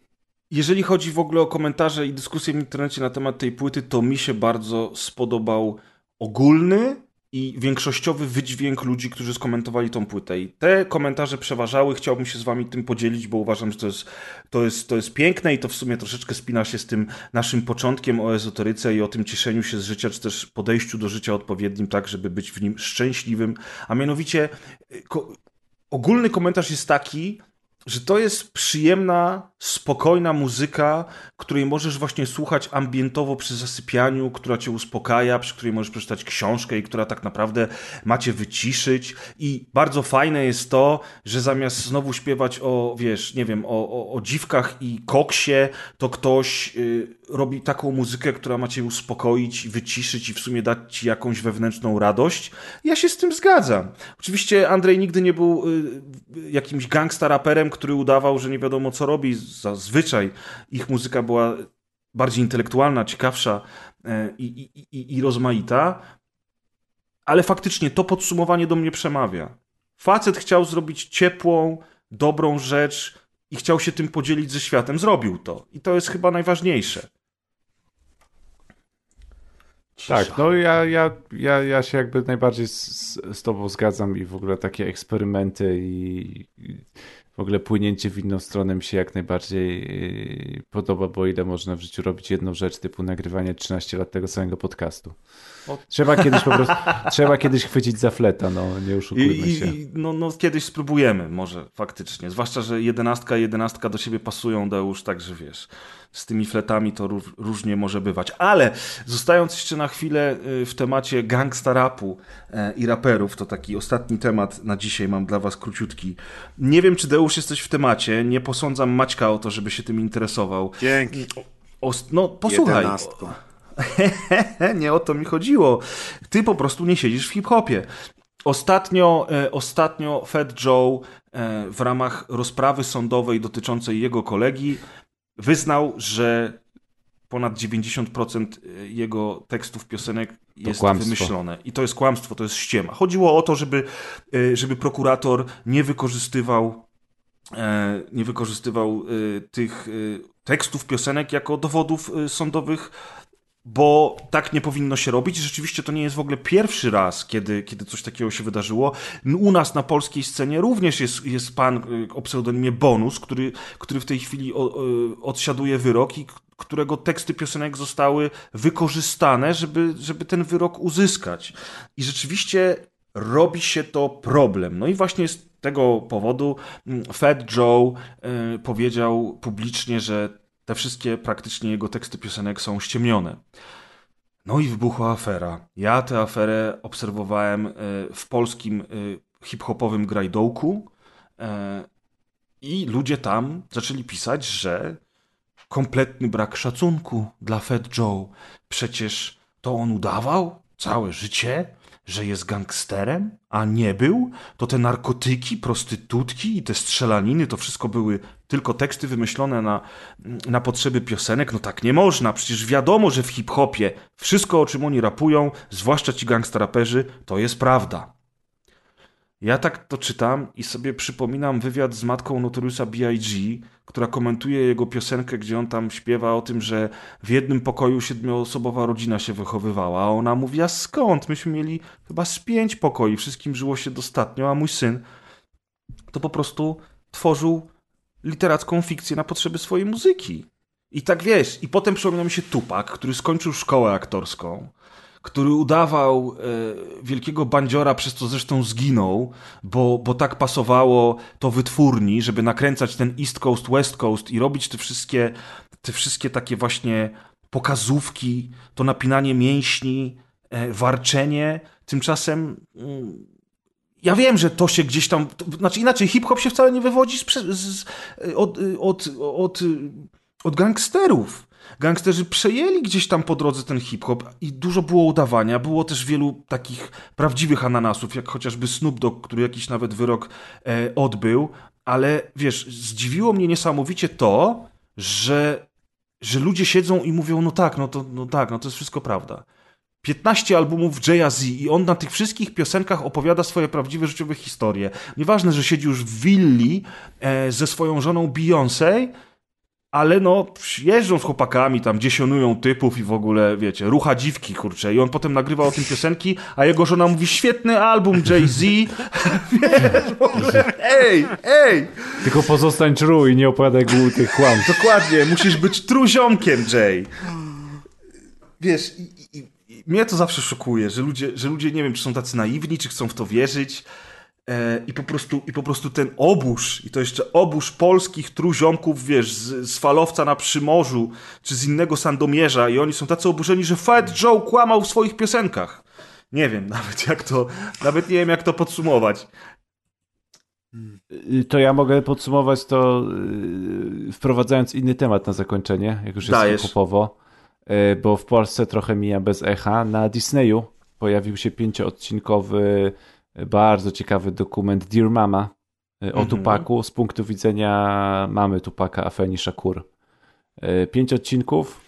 Jeżeli chodzi w ogóle o komentarze i dyskusje w internecie na temat tej płyty, to mi się bardzo spodobał ogólny i większościowy wydźwięk ludzi, którzy skomentowali tą płytę. I te komentarze przeważały. Chciałbym się z wami tym podzielić, bo uważam, że to jest, to jest, to jest piękne i to w sumie troszeczkę spina się z tym naszym początkiem o ezoteryce i o tym cieszeniu się z życia, czy też podejściu do życia odpowiednim, tak, żeby być w nim szczęśliwym. A mianowicie ko ogólny komentarz jest taki, że to jest przyjemna, spokojna muzyka, której możesz właśnie słuchać ambientowo przy zasypianiu, która cię uspokaja, przy której możesz przeczytać książkę i która tak naprawdę macie wyciszyć. I bardzo fajne jest to, że zamiast znowu śpiewać o, wiesz, nie wiem, o, o, o dziwkach i koksie, to ktoś y, robi taką muzykę, która ma cię uspokoić, wyciszyć i w sumie dać ci jakąś wewnętrzną radość. Ja się z tym zgadzam. Oczywiście Andrzej nigdy nie był y, jakimś gangsta raperem, który udawał, że nie wiadomo co robi. Zazwyczaj ich muzyka była bardziej intelektualna, ciekawsza e, i, i, i, rozmaita. Ale faktycznie to podsumowanie do mnie przemawia. Facet chciał zrobić ciepłą, dobrą rzecz i chciał się tym podzielić ze światem. Zrobił to. I to jest chyba najważniejsze. Cisza. Tak, no ja, ja, ja, ja się jakby najbardziej z, z tobą zgadzam i w ogóle takie eksperymenty i, i w ogóle płynięcie w inną stronę mi się jak najbardziej yy, podoba, bo ile można w życiu robić jedną rzecz typu nagrywanie 13 lat tego samego podcastu. Trzeba kiedyś po prostu, trzeba kiedyś chwycić za fleta, no nie oszukujmy się. I, no, no kiedyś spróbujemy może faktycznie, zwłaszcza, że jedenastka i jedenastka do siebie pasują, Deusz, także wiesz z tymi fletami to różnie może bywać. Ale zostając jeszcze na chwilę y, w temacie gangsta rapu e, i raperów, to taki ostatni temat na dzisiaj mam dla was króciutki. Nie wiem, czy Deusz jesteś w temacie, nie posądzam Maćka o to, żeby się tym interesował. Dzięki. O, no, posłuchaj. (laughs) nie o to mi chodziło. Ty po prostu nie siedzisz w hip-hopie. Ostatnio, e, ostatnio Fed Joe e, w ramach rozprawy sądowej dotyczącej jego kolegi wyznał, że ponad 90% y, jego tekstów piosenek jest wymyślone. I to jest kłamstwo, to jest ściema. Chodziło o to, żeby, y, żeby prokurator nie wykorzystywał e, nie wykorzystywał tych tekstów piosenek jako dowodów sądowych bo tak nie powinno się robić. Rzeczywiście to nie jest w ogóle pierwszy raz, kiedy, kiedy coś takiego się wydarzyło. U nas na polskiej scenie również jest, jest pan y, o pseudonimie Bonus, który, który w tej chwili y, odsiaduje wyrok i którego teksty piosenek zostały wykorzystane, żeby, żeby ten wyrok uzyskać. I rzeczywiście robi się to problem. No i właśnie z tego powodu mm, Fed Joe y, powiedział publicznie, że te wszystkie praktycznie jego teksty piosenek są ściemnione. No i wybuchła afera. Ja tę aferę obserwowałem e, w polskim e, hip-hopowym grajdołku e, i ludzie tam zaczęli pisać, że kompletny brak szacunku dla Fat Joe. Przecież to on udawał całe życie, że jest gangsterem, a nie był, to te narkotyki, prostytutki i te strzelaniny to wszystko były tylko teksty wymyślone na, na potrzeby piosenek. No tak nie można, przecież wiadomo, że w hip-hopie wszystko, o czym oni rapują, zwłaszcza ci gangsteraperzy, to jest prawda. Ja tak to czytam i sobie przypominam wywiad z matką Notoriusa B.I.G., która komentuje jego piosenkę, gdzie on tam śpiewa o tym, że w jednym pokoju siedmioosobowa rodzina się wychowywała, a ona mówi, a skąd? Myśmy mieli chyba z pięć pokoi, wszystkim żyło się dostatnio, a mój syn to po prostu tworzył literacką fikcję na potrzeby swojej muzyki. I tak wiesz, i potem przypomina mi się Tupak, który skończył szkołę aktorską, który udawał e, wielkiego bandziora, przez co zresztą zginął, bo, bo tak pasowało to wytwórni, żeby nakręcać ten East Coast, West Coast i robić te wszystkie, te wszystkie takie właśnie pokazówki, to napinanie mięśni, e, warczenie. Tymczasem mm, ja wiem, że to się gdzieś tam. To, znaczy inaczej, hip-hop się wcale nie wywodzi z, z, od, od, od, od gangsterów. Gangsterzy przejęli gdzieś tam po drodze ten hip-hop i dużo było udawania. Było też wielu takich prawdziwych ananasów, jak chociażby Snoop Dogg, który jakiś nawet wyrok e, odbył. Ale wiesz, zdziwiło mnie niesamowicie to, że, że ludzie siedzą i mówią: No tak, no to, no tak, no to jest wszystko prawda. 15 albumów Jay Z i on na tych wszystkich piosenkach opowiada swoje prawdziwe życiowe historie. Nieważne, że siedzi już w willi e, ze swoją żoną Beyoncé, ale no jeżdżą z chłopakami, tam dziesionują typów i w ogóle, wiecie, rucha dziwki, kurczę. I on potem nagrywa o tym piosenki, a jego żona mówi, świetny album Jay-Z. (laughs) wiesz, w ogóle, ej, ej! Tylko pozostań true i nie opowiadaj głupich kłamstw. Dokładnie, musisz być truziomkiem, Jay. Wiesz, i, i, i, mnie to zawsze szokuje, że ludzie, że ludzie, nie wiem, czy są tacy naiwni, czy chcą w to wierzyć, I po, prostu, I po prostu ten obóz, i to jeszcze obóz polskich truziomków, wiesz, z, z falowca na Przymorzu, czy z innego Sandomierza, i oni są tacy oburzeni, że Fat Joe kłamał w swoich piosenkach. Nie wiem (laughs) nawet jak to, nawet nie wiem jak to podsumować. Y, to ja mogę podsumować to y, wprowadzając inny temat na zakończenie, jak już jest hip-hopowo, y, bo w Polsce trochę mija bez echa. Na Disneyu pojawił się pięcioodcinkowy bardzo ciekawy dokument Dear Mama e, o mhm. Tupaku z punktu widzenia mamy Tupaka, Afeni Shakur. E, pięć odcinków,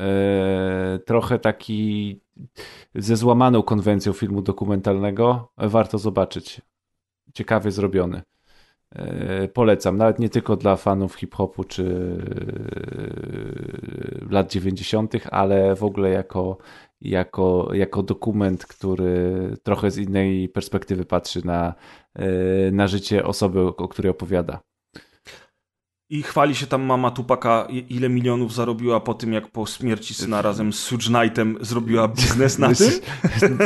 e, trochę taki ze złamaną konwencją filmu dokumentalnego. Warto zobaczyć. Ciekawie zrobiony. Polecam, nawet nie tylko dla fanów hip-hopu czy lat 90., ale w ogóle jako jako, jako dokument, który trochę z innej perspektywy patrzy na, e, na życie osoby, o której opowiada. I chwali się tam mama Tupaka, ile milionów zarobiła po tym, jak po śmierci syna razem z Suge Knightem zrobiła biznes na tym.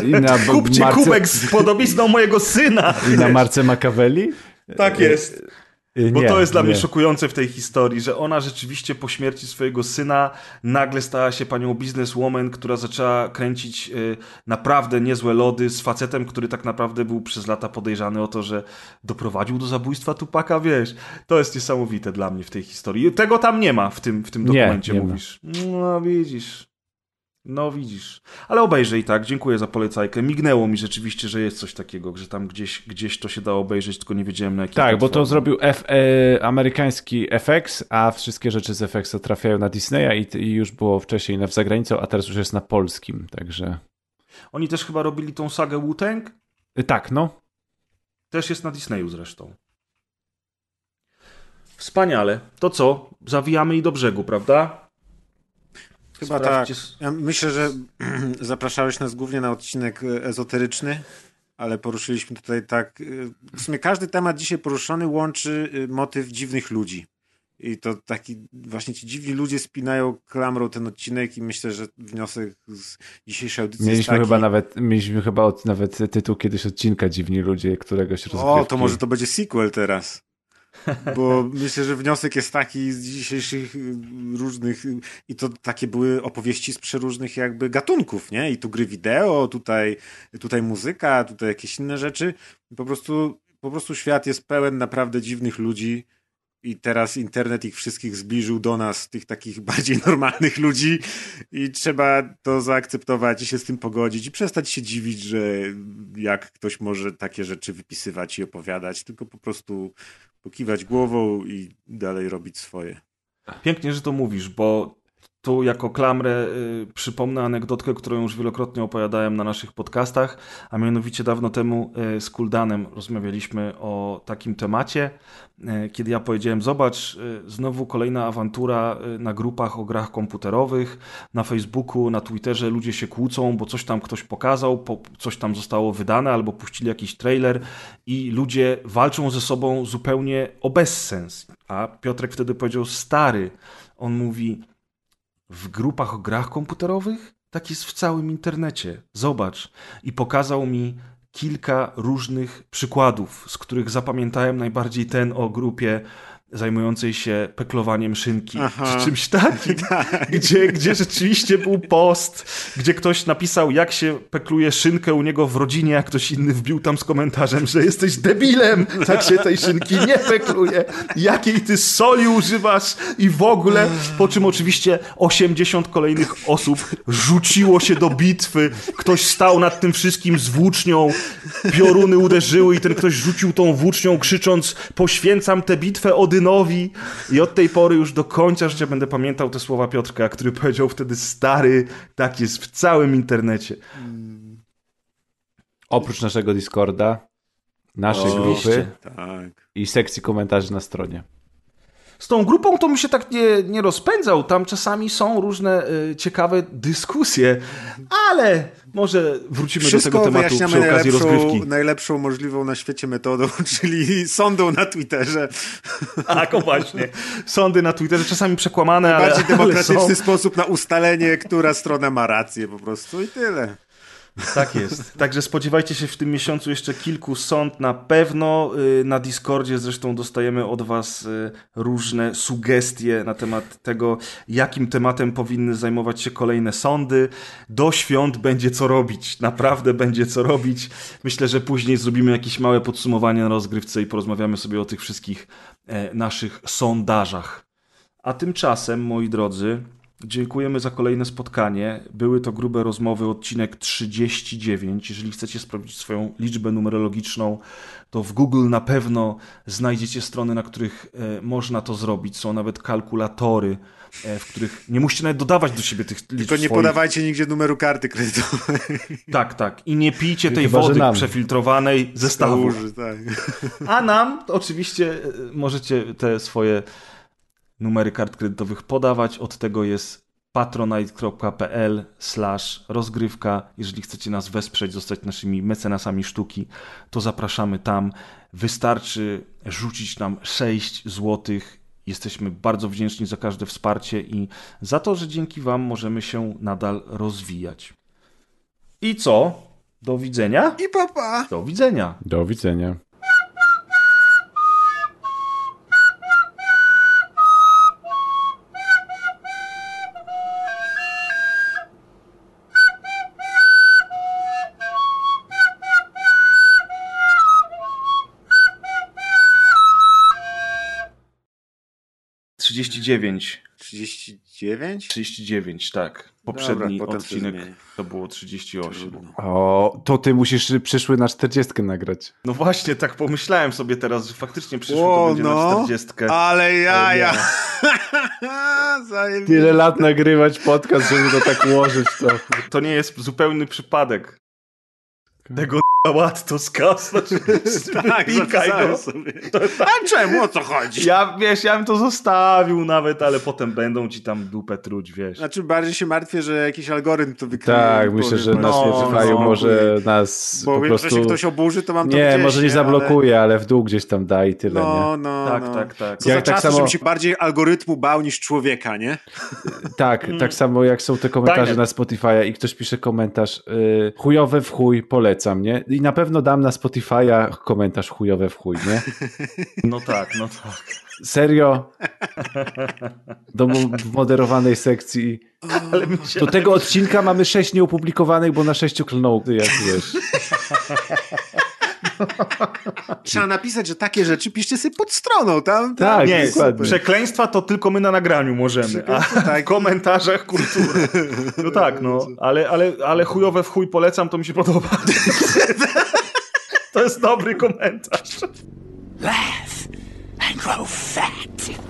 I na (laughs) Kupcie Marce... kubek z podobizną mojego syna. I na Marce Machiavelli? Tak jest. Y, Bo nie, to jest dla nie. mnie szokujące w tej historii, że ona rzeczywiście po śmierci swojego syna nagle stała się panią bizneswoman, która zaczęła kręcić y, naprawdę niezłe lody z facetem, który tak naprawdę był przez lata podejrzany o to, że doprowadził do zabójstwa Tupaka, wiesz. To jest niesamowite dla mnie w tej historii. Tego tam nie ma w tym, w tym dokumencie, nie, mówisz. No widzisz. No widzisz. Ale obejrzej tak, dziękuję za polecajkę. Mignęło mi rzeczywiście, że jest coś takiego, że tam gdzieś, gdzieś to się dało obejrzeć, tylko nie wiedziałem na jakim Tak, bo to zrobił F, e, amerykański FX, a wszystkie rzeczy z FX trafiają na Disneya i, i już było wcześniej na zagranicą, a teraz już jest na polskim, także... Oni też chyba robili tą sagę Wu-Tang? E, tak, no. Też jest na Disneyu zresztą. Wspaniale. To co? Zawijamy i do brzegu, prawda? Chyba Sprawdźcie... tak. Ja myślę, że (clears throat) zapraszałeś nas głównie na odcinek e, ezoteryczny, ale poruszyliśmy tutaj tak. E, w sumie każdy temat dzisiaj poruszony łączy e, motyw dziwnych ludzi. I to taki, właśnie ci dziwni ludzie spinają klamrą ten odcinek i myślę, że wniosek z dzisiejszej audycji mieliśmy jest taki... Chyba nawet, mieliśmy chyba od, nawet tytuł kiedyś odcinka Dziwni ludzie któregoś rozgrywki. O, to może to będzie sequel teraz. Bo myślę, że wniosek jest taki z dzisiejszych y, różnych, i to takie były opowieści z przeróżnych jakby gatunków, nie? I tu gry wideo, tutaj, tutaj muzyka, tutaj jakieś inne rzeczy. Po prostu, po prostu świat jest pełen naprawdę dziwnych ludzi. I teraz internet ich wszystkich zbliżył do nas, tych takich (laughs) bardziej normalnych ludzi, i trzeba to zaakceptować i się z tym pogodzić i przestać się dziwić, że jak ktoś może takie rzeczy wypisywać i opowiadać, tylko po prostu pokiwać głową i dalej robić swoje. Pięknie, że to mówisz, bo Tu jako klamrę y, przypomnę anegdotkę, którą już wielokrotnie opowiadałem na naszych podcastach, a mianowicie dawno temu y, z Kuldanem rozmawialiśmy o takim temacie, y, kiedy ja powiedziałem, zobacz, y, znowu kolejna awantura y, na grupach o grach komputerowych, na Facebooku, na Twitterze ludzie się kłócą, bo coś tam ktoś pokazał, po, coś tam zostało wydane, albo puścili jakiś trailer i ludzie walczą ze sobą zupełnie o bezsens. A Piotrek wtedy powiedział, stary, on mówi, w grupach o grach komputerowych? Tak jest w całym internecie. Zobacz. I pokazał mi kilka różnych przykładów, z których zapamiętałem najbardziej ten o grupie zajmującej się peklowaniem szynki, Aha. czy czymś takim, (laughs) Tak. gdzie, gdzie rzeczywiście był post, gdzie ktoś napisał, jak się pekluje szynkę u niego w rodzinie, a ktoś inny wbił tam z komentarzem, że jesteś debilem, tak się tej szynki nie pekluje, jakiej ty soli używasz i w ogóle, po czym oczywiście 80 kolejnych osób rzuciło się do bitwy, ktoś stał nad tym wszystkim z włócznią, pioruny uderzyły i ten ktoś rzucił tą włócznią krzycząc poświęcam tę bitwę Odynowi i od tej pory już do końca życia będę pamiętał te słowa Piotrka, który powiedział wtedy stary, tak jest w całym internecie. Oprócz naszego Discorda, naszej Oczywiście. grupy Tak. i sekcji komentarzy na stronie. Z tą grupą to mi się tak nie, nie rozpędzał. Tam czasami są różne y, ciekawe dyskusje, ale może wrócimy do Wszystko tego tematu wyjaśniamy przy okazji najlepszą, rozgrywki. najlepszą możliwą na świecie metodą, (laughs) czyli sądą na Twitterze. (laughs) Tak, o właśnie. Sądy na Twitterze czasami przekłamane, ale, Bardziej ale demokratyczny są. sposób na ustalenie, która strona ma rację po prostu i tyle. Tak jest. (laughs) Także spodziewajcie się w tym miesiącu jeszcze kilku sąd na pewno. Y, Na Discordzie zresztą dostajemy od Was y, różne sugestie na temat tego, jakim tematem powinny zajmować się kolejne sądy. Do świąt będzie co robić. Naprawdę będzie co robić. Myślę, że później zrobimy jakieś małe podsumowanie na rozgrywce i porozmawiamy sobie o tych wszystkich e, naszych sondażach. A tymczasem, moi drodzy, dziękujemy za kolejne spotkanie. Były to grube rozmowy, odcinek 39. Jeżeli chcecie sprawdzić swoją liczbę numerologiczną, to w Google na pewno znajdziecie strony, na których e, można to zrobić. Są nawet kalkulatory, e, w których nie musicie nawet dodawać do siebie tych liczb Tylko nie swoich. podawajcie nigdzie numeru karty kredytowej. (laughs) Tak, tak. I nie pijcie tej Chyba, wody przefiltrowanej ze stawu. Tak. A nam to oczywiście e, możecie te swoje numery kart kredytowych podawać. Od tego jest patronite.pl slash rozgrywka. Jeżeli chcecie nas wesprzeć, zostać naszymi mecenasami sztuki, to zapraszamy tam. Wystarczy rzucić nam 6 złotych. Jesteśmy bardzo wdzięczni za każde wsparcie i za to, że dzięki Wam możemy się nadal rozwijać. I co? Do widzenia? I papa. Do widzenia. Do widzenia. Trzydzieści dziewięć. 39? 39, tak. Poprzedni Dobra, odcinek to było 38. O, to ty musisz przyszły na 40 nagrać. No właśnie, tak pomyślałem sobie teraz, że faktycznie przyszło to będzie na no. 40. Ale jaja! (laughs) Zajebiście. Tyle lat nagrywać podcast, żeby to tak ułożyć. To... To nie jest zupełny przypadek. Tego ład to skasnąć. (laughs) Tak, Wypikaj go. sobie. A czemu? O co chodzi? Ja, wiesz, ja bym to zostawił nawet, ale potem będą ci tam dupę truć, wiesz. Znaczy bardziej się martwię, że jakiś algorytm to wykryje. Tak, myślę, że na no, Spotify no, może nas Bo po prostu... się ktoś oburzy, to mam to Nie, gdzieś, może nie ale- zablokuje, ale w dół gdzieś tam da i tyle, No, nie? no, Tak, no. tak, tak. Co Jak za tak czasy, samo- żebym się bardziej algorytmu bał niż człowieka, nie? Tak, tak samo jak są te komentarze Fajne. na Spotify'a i ktoś pisze komentarz y, chujowe w chuj, polecam, nie? I na pewno dam na Spotify'a komentarz chujowe w chuj, nie? No tak, no tak. Serio? Do moderowanej sekcji. Do tego odcinka mamy sześć nieopublikowanych, bo na sześciu klnął, jak wiesz. (laughs) Trzeba napisać, że takie rzeczy piszcie sobie pod stroną, tam. Tak, tam Nie, dokładnie. przekleństwa to tylko my na nagraniu możemy, a tak. w komentarzach kultura. (laughs) No tak, no, ale, ale, ale chujowe w chuj polecam, to mi się podoba. (laughs) To jest dobry komentarz. Laugh and grow fat.